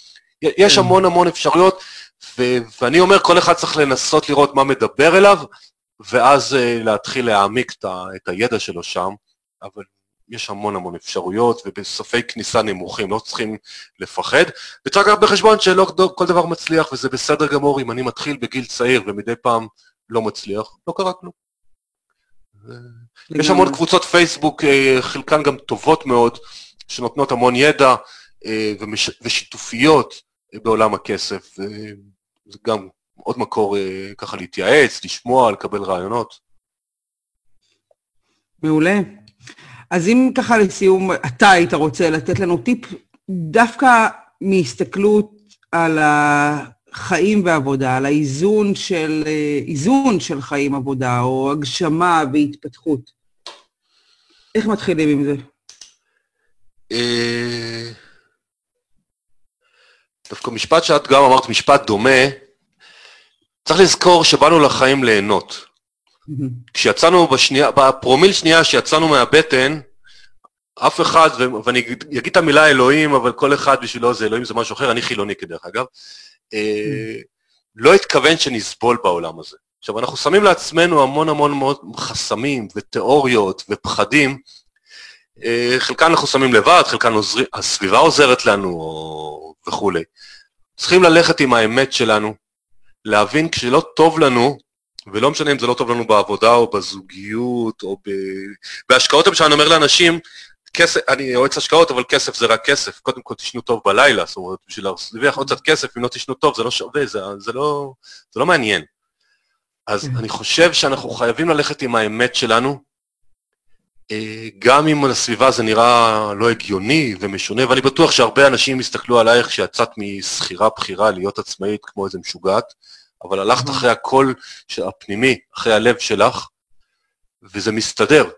Speaker 1: יש כן. המון המון אפשרויות, ו- ואני אומר, כל אחד צריך לנסות לראות מה מדבר אליו, ואז uh, להתחיל להעמיק את, ה- את הידע שלו שם, אבל יש המון המון אפשרויות, ובסופי כניסה נמוכים, לא צריכים לפחד. וצריך לקחת בחשבון שלא כל דבר מצליח, וזה בסדר גמור אם אני מתחיל בגיל צעיר ומדי פעם לא מצליח, לא קרה כלום. יש המון קבוצות פייסבוק, אה, חלקן גם טובות מאוד, שנותנות המון ידע אה, ושיתופיות, בעולם הכסף, זה גם עוד מקור אה, ככה להתייעץ, לשמוע, לקבל רעיונות.
Speaker 2: מעולה. אז אם ככה לסיום, אתה היית רוצה לתת לנו טיפ דווקא מהסתכלות על החיים ועבודה, על האיזון של, איזון של חיים עבודה, או הגשמה והתפתחות. איך מתחילים עם זה? אה,
Speaker 1: דווקא משפט שאת גם אמרת, משפט דומה, צריך לזכור שבאנו לחיים ליהנות. כשיצאנו בשנייה, בפרומיל שנייה שיצאנו מהבטן, אף אחד, ואני אגיד את המילה אלוהים, אבל כל אחד בשבילו זה אלוהים זה משהו אחר, אני חילוני כדרך אגב, אה, לא התכוון שנסבול בעולם הזה. עכשיו, אנחנו שמים לעצמנו המון המון מאוד חסמים ותיאוריות ופחדים, אה, חלקן אנחנו שמים לבד, חלקן עוזר, הסביבה עוזרת לנו. וכולי. צריכים ללכת עם האמת שלנו, להבין כשלא טוב לנו, ולא משנה אם זה לא טוב לנו בעבודה או בזוגיות או ב... בהשקעות למשל אני אומר לאנשים, כסף, אני יועץ השקעות אבל כסף זה רק כסף, קודם כל תשנו טוב בלילה, זאת אומרת בשביל להרוויח עוד קצת כסף אם לא תשנו טוב זה לא שווה, זה, זה, לא, זה לא מעניין. אז כן. אני חושב שאנחנו חייבים ללכת עם האמת שלנו, אה, גם אם לסביבה זה נראה לא הגיוני ומשונה, ואני בטוח שהרבה אנשים יסתכלו עלייך כשיצאת משכירה בכירה להיות עצמאית כמו איזה משוגעת, אבל הלכת
Speaker 2: נכון.
Speaker 1: אחרי הקול הפנימי, אחרי הלב שלך, וזה מסתדר.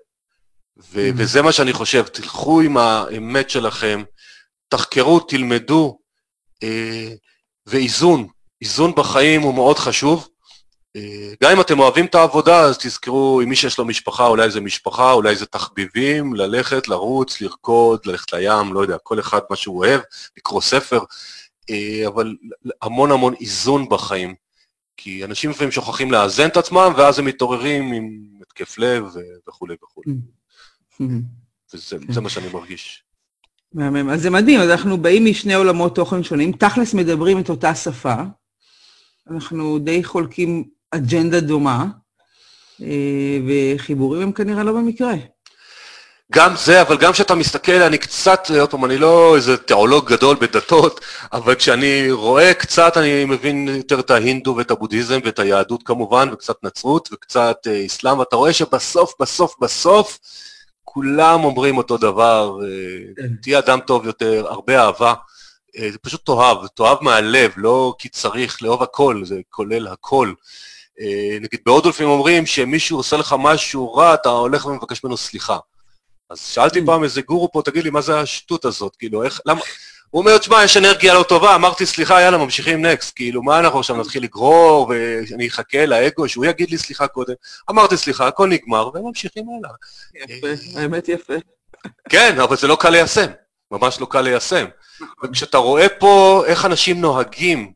Speaker 1: ו-
Speaker 2: Mhm.
Speaker 1: וזה מה שאני חושב, תלכו עם האמת שלכם, תחקרו, תלמדו, אה, ואיזון, איזון בחיים הוא מאוד חשוב. אה, גם אם אתם אוהבים את העבודה, אז תזכרו, אם מי שיש לו משפחה, אולי זה משפחה, אולי זה תחביבים, ללכת, לרוץ, לרקוד, ללכת לים, לא יודע, כל אחד מה שהוא אוהב, לקרוא ספר, אה, אבל המון המון איזון בחיים. כי אנשים לפעמים שוכחים לאזן את עצמם, ואז הם מתעוררים עם התקף לב וכולי וכולי. וזה
Speaker 2: כן.
Speaker 1: זה מה שאני מרגיש.
Speaker 2: מהמם. אז זה מדהים, אז אנחנו באים משני עולמות תוכן שונים, תכלס מדברים את אותה שפה, אנחנו די חולקים אג'נדה דומה, אה, וחיבורים הם כנראה לא במקרה.
Speaker 1: גם זה, אבל גם כשאתה מסתכל, אני קצת, עוד פעם, אני לא איזה תיאולוג גדול בדתות, אבל כשאני רואה קצת, אני מבין יותר את ההינדו ואת הבודהיזם ואת היהדות כמובן, וקצת נצרות וקצת אה, אסלאם, ואתה רואה שבסוף, בסוף, בסוף, כולם אומרים אותו דבר, אה,
Speaker 2: כן.
Speaker 1: תהיה אדם טוב יותר, הרבה אהבה. אה, זה פשוט תאהב, תאהב מהלב, לא כי צריך, לאהוב הכל, זה כולל הכל. אה, נגיד בהודו לפעמים אומרים שמישהו עושה לך משהו רע, אתה הולך ומבקש ממנו סליחה. אז שאלתי
Speaker 2: Mm.
Speaker 1: פעם איזה גורו פה, תגיד לי, מה זה השטות הזאת? כאילו, איך, למה... הוא אומר, תשמע, יש אנרגיה לא טובה, אמרתי סליחה, יאללה, ממשיכים נקסט. כאילו, מה אנחנו עכשיו נתחיל לגרור, ואני אחכה לאגו, שהוא יגיד לי סליחה קודם. אמרתי סליחה, הכל נגמר, וממשיכים הלאה.
Speaker 2: יפה, האמת יפה.
Speaker 1: כן, אבל זה לא קל ליישם, ממש לא קל ליישם. וכשאתה רואה פה איך אנשים נוהגים,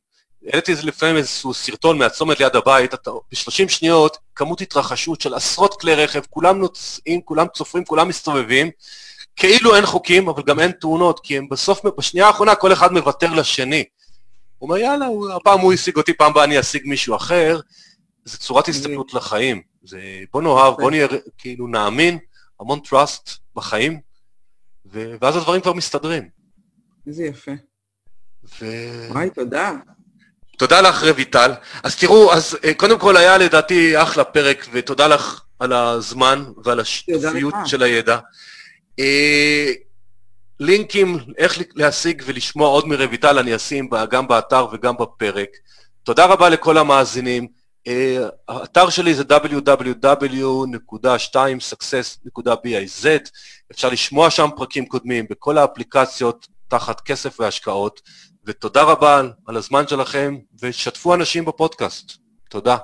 Speaker 1: העליתי לפעמים איזשהו סרטון מהצומת ליד הבית, אתה ב-30 שניות, כמות התרחשות של עשרות כלי רכב, כולם נוסעים, כולם צופרים, כולם מסתובבים, כאילו אין חוקים, אבל גם אין תאונות, כי הם בסוף, בשנייה האחרונה כל אחד מוותר לשני. הוא אומר, יאללה, הוא- הפעם הוא השיג אותי, פעם הבאה אני אשיג מישהו אחר. זה צורת הסתכלות לחיים. זה, בוא נאהב, בוא נהיה, כאילו, נאמין, המון trust בחיים, ו- ואז הדברים כבר מסתדרים.
Speaker 2: איזה יפה.
Speaker 1: ו...
Speaker 2: וואי, תודה.
Speaker 1: תודה לך, רויטל. אז תראו, אז אה, קודם כל היה לדעתי אחלה פרק, ותודה לך על הזמן ועל השיתופיות
Speaker 2: לך.
Speaker 1: של הידע. אה, לינקים, איך להשיג ולשמוע עוד מרויטל, אני אשים גם באתר וגם בפרק. תודה רבה לכל המאזינים. אה, האתר שלי זה www.2success.biz. אפשר לשמוע שם פרקים קודמים בכל האפליקציות תחת כסף והשקעות. ותודה רבה על הזמן שלכם, ושתפו אנשים בפודקאסט. תודה.